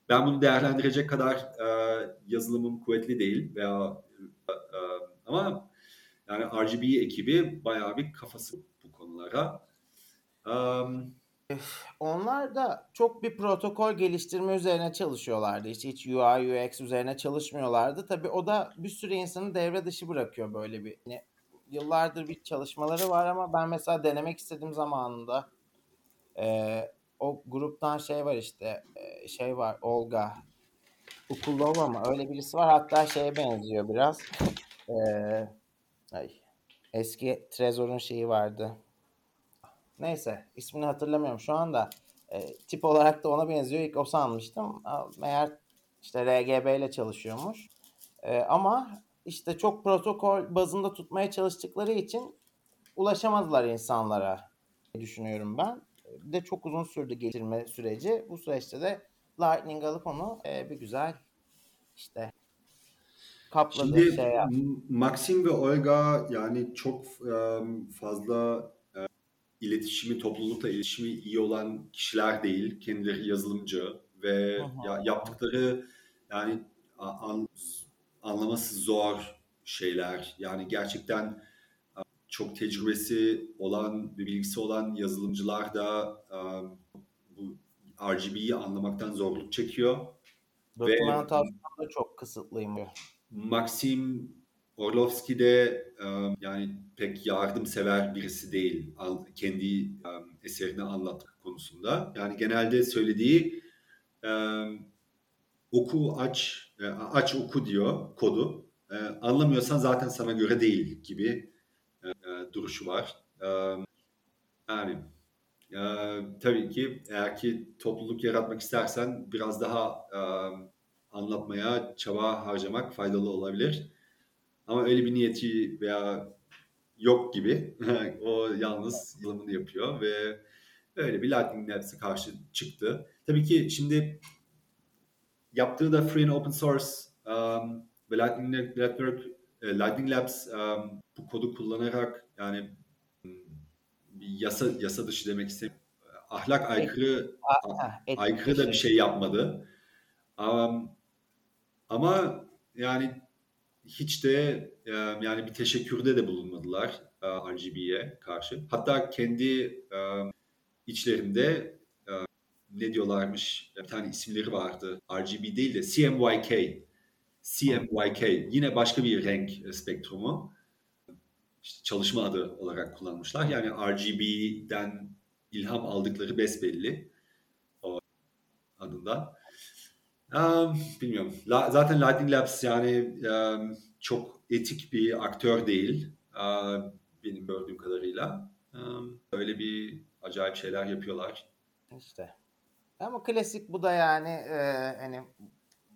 Ben bunu değerlendirecek kadar e, yazılımım kuvvetli değil veya e, ama yani RGB ekibi bayağı bir kafası bu konulara. Um, onlar da çok bir protokol geliştirme üzerine çalışıyorlardı. Hiç, hiç UI UX üzerine çalışmıyorlardı. Tabii o da bir sürü insanı devre dışı bırakıyor böyle bir. Yani yıllardır bir çalışmaları var ama ben mesela denemek istediğim zamanında e, o gruptan şey var işte şey var Olga Ukulova mı öyle birisi var hatta şeye benziyor biraz. E, ay, eski Trezor'un şeyi vardı Neyse ismini hatırlamıyorum şu anda. E, tip olarak da ona benziyor. İlk o sanmıştım. Meğer işte RGB ile çalışıyormuş. E, ama işte çok protokol bazında tutmaya çalıştıkları için ulaşamadılar insanlara düşünüyorum ben. De çok uzun sürdü getirme süreci. Bu süreçte de Lightning alıp onu e, bir güzel işte kapladı. Şimdi şey Maxim ve Olga yani çok um, fazla iletişimi, toplulukla iletişimi iyi olan kişiler değil. Kendileri yazılımcı ve ya, yaptıkları yani an, anlaması zor şeyler. Yani gerçekten çok tecrübesi olan, bir bilgisi olan yazılımcılar da bu RGB'yi anlamaktan zorluk çekiyor. Dokümantasyon da çok kısıtlıyım. Maxim Orlovski de yani pek yardımsever birisi değil kendi eserini anlatmak konusunda. Yani genelde söylediği oku aç aç oku diyor kodu. Anlamıyorsan zaten sana göre değil gibi duruşu var. Yani tabii ki eğer ki topluluk yaratmak istersen biraz daha anlatmaya çaba harcamak faydalı olabilir. Ama öyle bir niyeti veya yok gibi. o yalnız yılımını yapıyor ve öyle bir Lightning Labs'e karşı çıktı. Tabii ki şimdi yaptığı da free and open source um, ve Lightning Network, Lightning Labs um, bu kodu kullanarak yani yasa yasa dışı demek istemiyorum. Ahlak aykırı aykırı da bir şey yapmadı. Um, ama yani hiç de yani bir teşekkürde de bulunmadılar e, RGB'ye karşı. Hatta kendi e, içlerinde e, ne diyorlarmış bir tane isimleri vardı. RGB değil de CMYK. CMYK yine başka bir renk spektrumu. İşte çalışma adı olarak kullanmışlar. Yani RGB'den ilham aldıkları besbelli o adından. Um, bilmiyorum. La, zaten Lightning Labs yani um, çok etik bir aktör değil. Um, benim gördüğüm kadarıyla. Um, öyle bir acayip şeyler yapıyorlar. İşte. Ama klasik bu da yani e, hani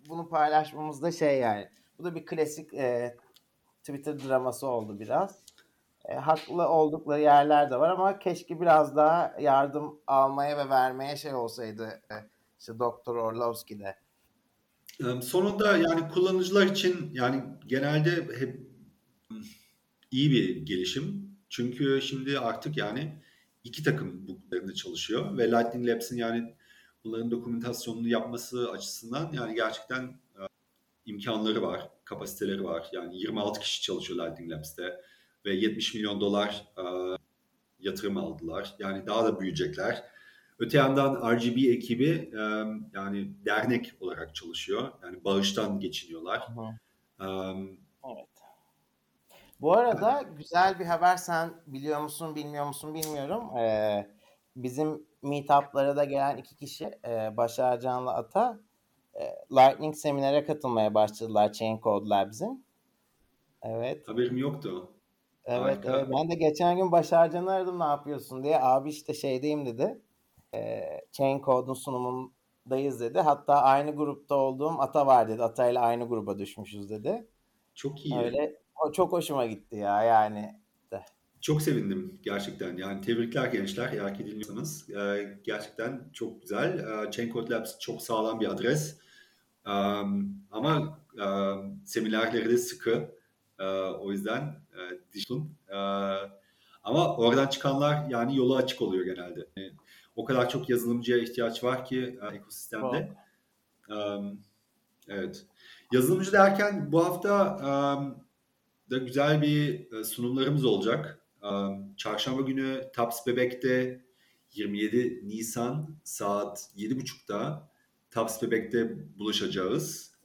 bunu paylaşmamız da şey yani. Bu da bir klasik e, Twitter draması oldu biraz. E, haklı oldukları yerler de var ama keşke biraz daha yardım almaya ve vermeye şey olsaydı e, işte Doktor Orlovski'de Sonunda yani kullanıcılar için yani genelde hep iyi bir gelişim. Çünkü şimdi artık yani iki takım bu üzerinde çalışıyor ve Lightning Labs'in yani bunların dokumentasyonunu yapması açısından yani gerçekten imkanları var, kapasiteleri var. Yani 26 kişi çalışıyor Lightning Labs'te ve 70 milyon dolar e, yatırım aldılar. Yani daha da büyüyecekler. Öte yandan RGB ekibi e, yani dernek olarak çalışıyor. Yani bağıştan geçiniyorlar. Hı. evet. Bu arada güzel bir haber sen biliyor musun bilmiyor musun bilmiyorum. Ee, bizim meetup'lara da gelen iki kişi e, Başar Can'la Ata e, Lightning seminere katılmaya başladılar Chain Code Labs'in. Evet. Haberim yoktu. Evet, evet. Ben de geçen gün Başar Can'ı aradım ne yapıyorsun diye. Abi işte şeydeyim dedi e, Chain Code'un sunumundayız dedi. Hatta aynı grupta olduğum Ata var dedi. Ata ile aynı gruba düşmüşüz dedi. Çok iyi. Öyle o çok hoşuma gitti ya yani. De. Çok sevindim gerçekten. Yani tebrikler gençler eğer ki dinliyorsanız. Ee, gerçekten çok güzel. Ee, Chain Code Labs çok sağlam bir adres. Um, ama um, seminerleri de sıkı. Uh, o yüzden uh, dişlun. Uh, ama oradan çıkanlar yani yolu açık oluyor genelde. Yani, o kadar çok yazılımcıya ihtiyaç var ki uh, ekosistemde. Um, evet. Yazılımcı derken bu hafta um, da güzel bir uh, sunumlarımız olacak. Çarşamba günü Taps Bebek'te 27 Nisan saat 7.30'da Taps Bebek'te buluşacağız.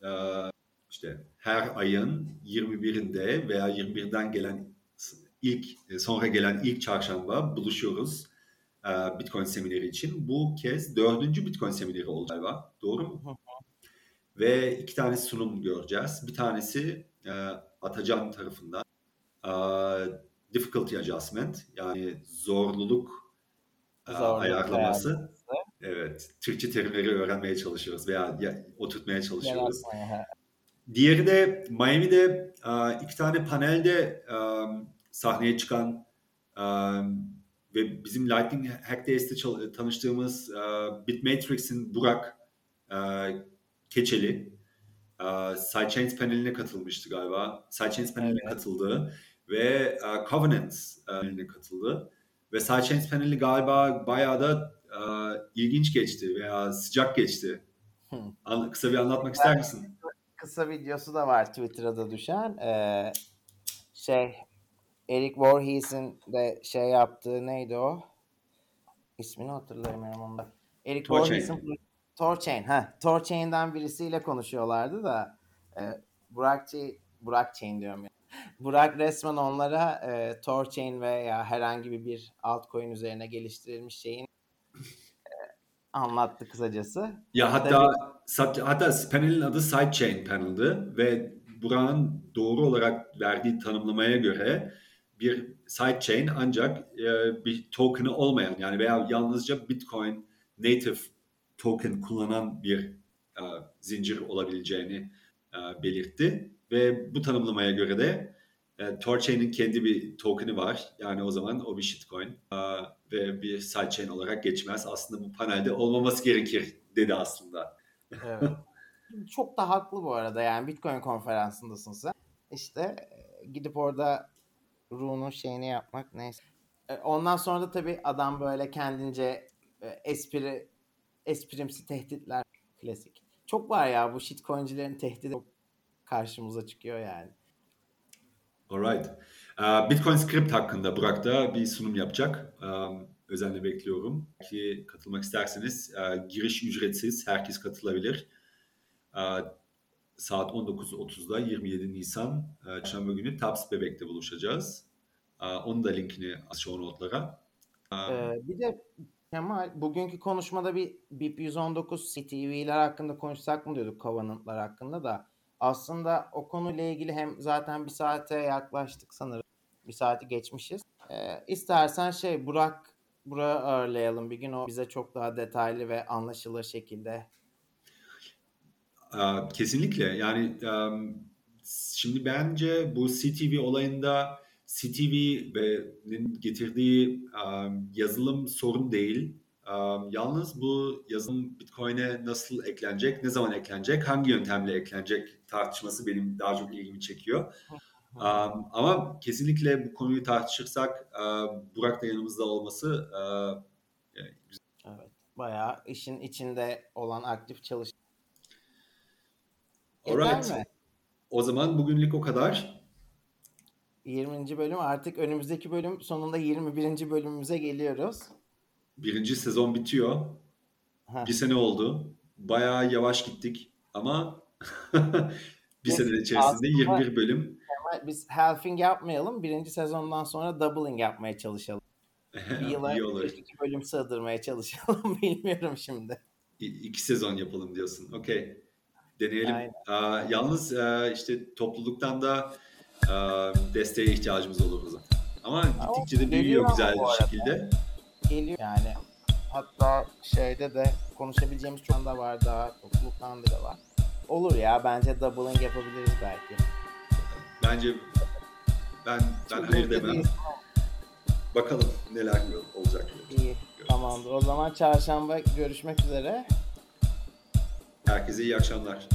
İşte her ayın 21'inde veya 21'den gelen ilk sonra gelen ilk çarşamba buluşuyoruz uh, Bitcoin semineri için. Bu kez dördüncü Bitcoin semineri olacak galiba. Doğru mu? Ve iki tane sunum göreceğiz. Bir tanesi uh, Atacan tarafından difficulty adjustment yani zorluluk, Zorluk ayarlaması. ayarlaması. Evet. Türkçe terimleri öğrenmeye çalışıyoruz veya ya, oturtmaya çalışıyoruz. Diğeri de Miami'de uh, iki tane panelde um, sahneye çıkan um, ve bizim Lightning Hackdays'te çal- tanıştığımız Bitmatrix'in Burak Keçeli Sidechains paneline katılmıştı galiba. Sidechains paneline Evet. katıldı ve Covenant paneline katıldı. Ve Sidechains paneli galiba bayağı da ilginç geçti veya sıcak geçti. Kısa bir anlatmak ister misin? Kısa videosu da var Twitter'a da düşen. Ee, şey Eric Voorhees'in de şey yaptığı neydi o? İsmini hatırlayamıyorum onda. Eric. Voorhees'in Torchain. Ha, Torchain'den birisiyle konuşuyorlardı da e, Burak, Burak Chain diyorum ya. Burak resmen onlara e, Torchain veya herhangi bir altcoin üzerine geliştirilmiş şeyin anlattı kısacası. Ya hatta sat- hatta panelin adı Sidechain panel'dı ve Burak'ın doğru olarak verdiği tanımlamaya göre bir sidechain ancak e, bir token'ı olmayan yani veya yalnızca Bitcoin native token kullanan bir e, zincir olabileceğini e, belirtti ve bu tanımlamaya göre de e, Torchain'in kendi bir token'ı var. Yani o zaman o bir shitcoin e, ve bir sidechain olarak geçmez. Aslında bu panelde olmaması gerekir dedi aslında. Evet. Çok da haklı bu arada yani Bitcoin konferansındasın sen. İşte e, gidip orada Rune'un şeyini yapmak neyse. Ondan sonra da tabii adam böyle kendince espri esprimsi tehditler klasik. Çok var ya bu shitcoincilerin tehdidi karşımıza çıkıyor yani. Alright. Ee, Bitcoin Script hakkında Burak da bir sunum yapacak. Ee, Özenle bekliyorum. Ki katılmak isterseniz e, giriş ücretsiz. Herkes katılabilir. Ee, Saat 19.30'da 27 Nisan e, Çarşamba günü Taps Bebek'te buluşacağız. Ee, Onun da linkini show notlara. Ee, Ee, bir de Kemal bugünkü konuşmada bir BIP 119 CTV'ler hakkında konuşsak mı diyorduk Covenant'lar hakkında da aslında o konuyla ilgili hem zaten bir saate yaklaştık sanırım. Bir saati geçmişiz. Ee, istersen şey Burak Burak'ı ağırlayalım bir gün o bize çok daha detaylı ve anlaşılır şekilde. Kesinlikle yani şimdi bence bu CTV olayında CTV'nin getirdiği yazılım sorun değil. Yalnız bu yazılım Bitcoin'e nasıl eklenecek, ne zaman eklenecek, hangi yöntemle eklenecek tartışması benim daha çok ilgimi çekiyor. Ama kesinlikle bu konuyu tartışırsak Burak da yanımızda olması e, Evet. Bayağı işin içinde olan aktif çalış. Alright. Mi? o zaman bugünlük o kadar. 20. bölüm artık önümüzdeki bölüm sonunda 21. bölümümüze geliyoruz. Birinci sezon bitiyor. Heh. Bir sene oldu. Bayağı yavaş gittik ama bir Biz sene içerisinde aslında- 21 bölüm. Ama biz halving yapmayalım. Birinci sezondan sonra doubling yapmaya çalışalım. Bir yıla. 42 bölüm sığdırmaya çalışalım. Bilmiyorum şimdi. İki sezon yapalım diyorsun. Okey. Deneyelim. Aynen. Aa, yalnız e, işte topluluktan da e, desteğe ihtiyacımız olur o zaman. Ama gittikçe de büyüyor güzel bir şekilde. Geliyor yani. Hatta şeyde de konuşabileceğimiz çok anda var daha. Topluluktan bile var. Olur ya bence doubling yapabiliriz belki. Bence ben ben Çok hayır demem. değil. Bakalım neler olacak. İyi. Tamamdır. O zaman çarşamba görüşmek üzere. Herkese iyi akşamlar.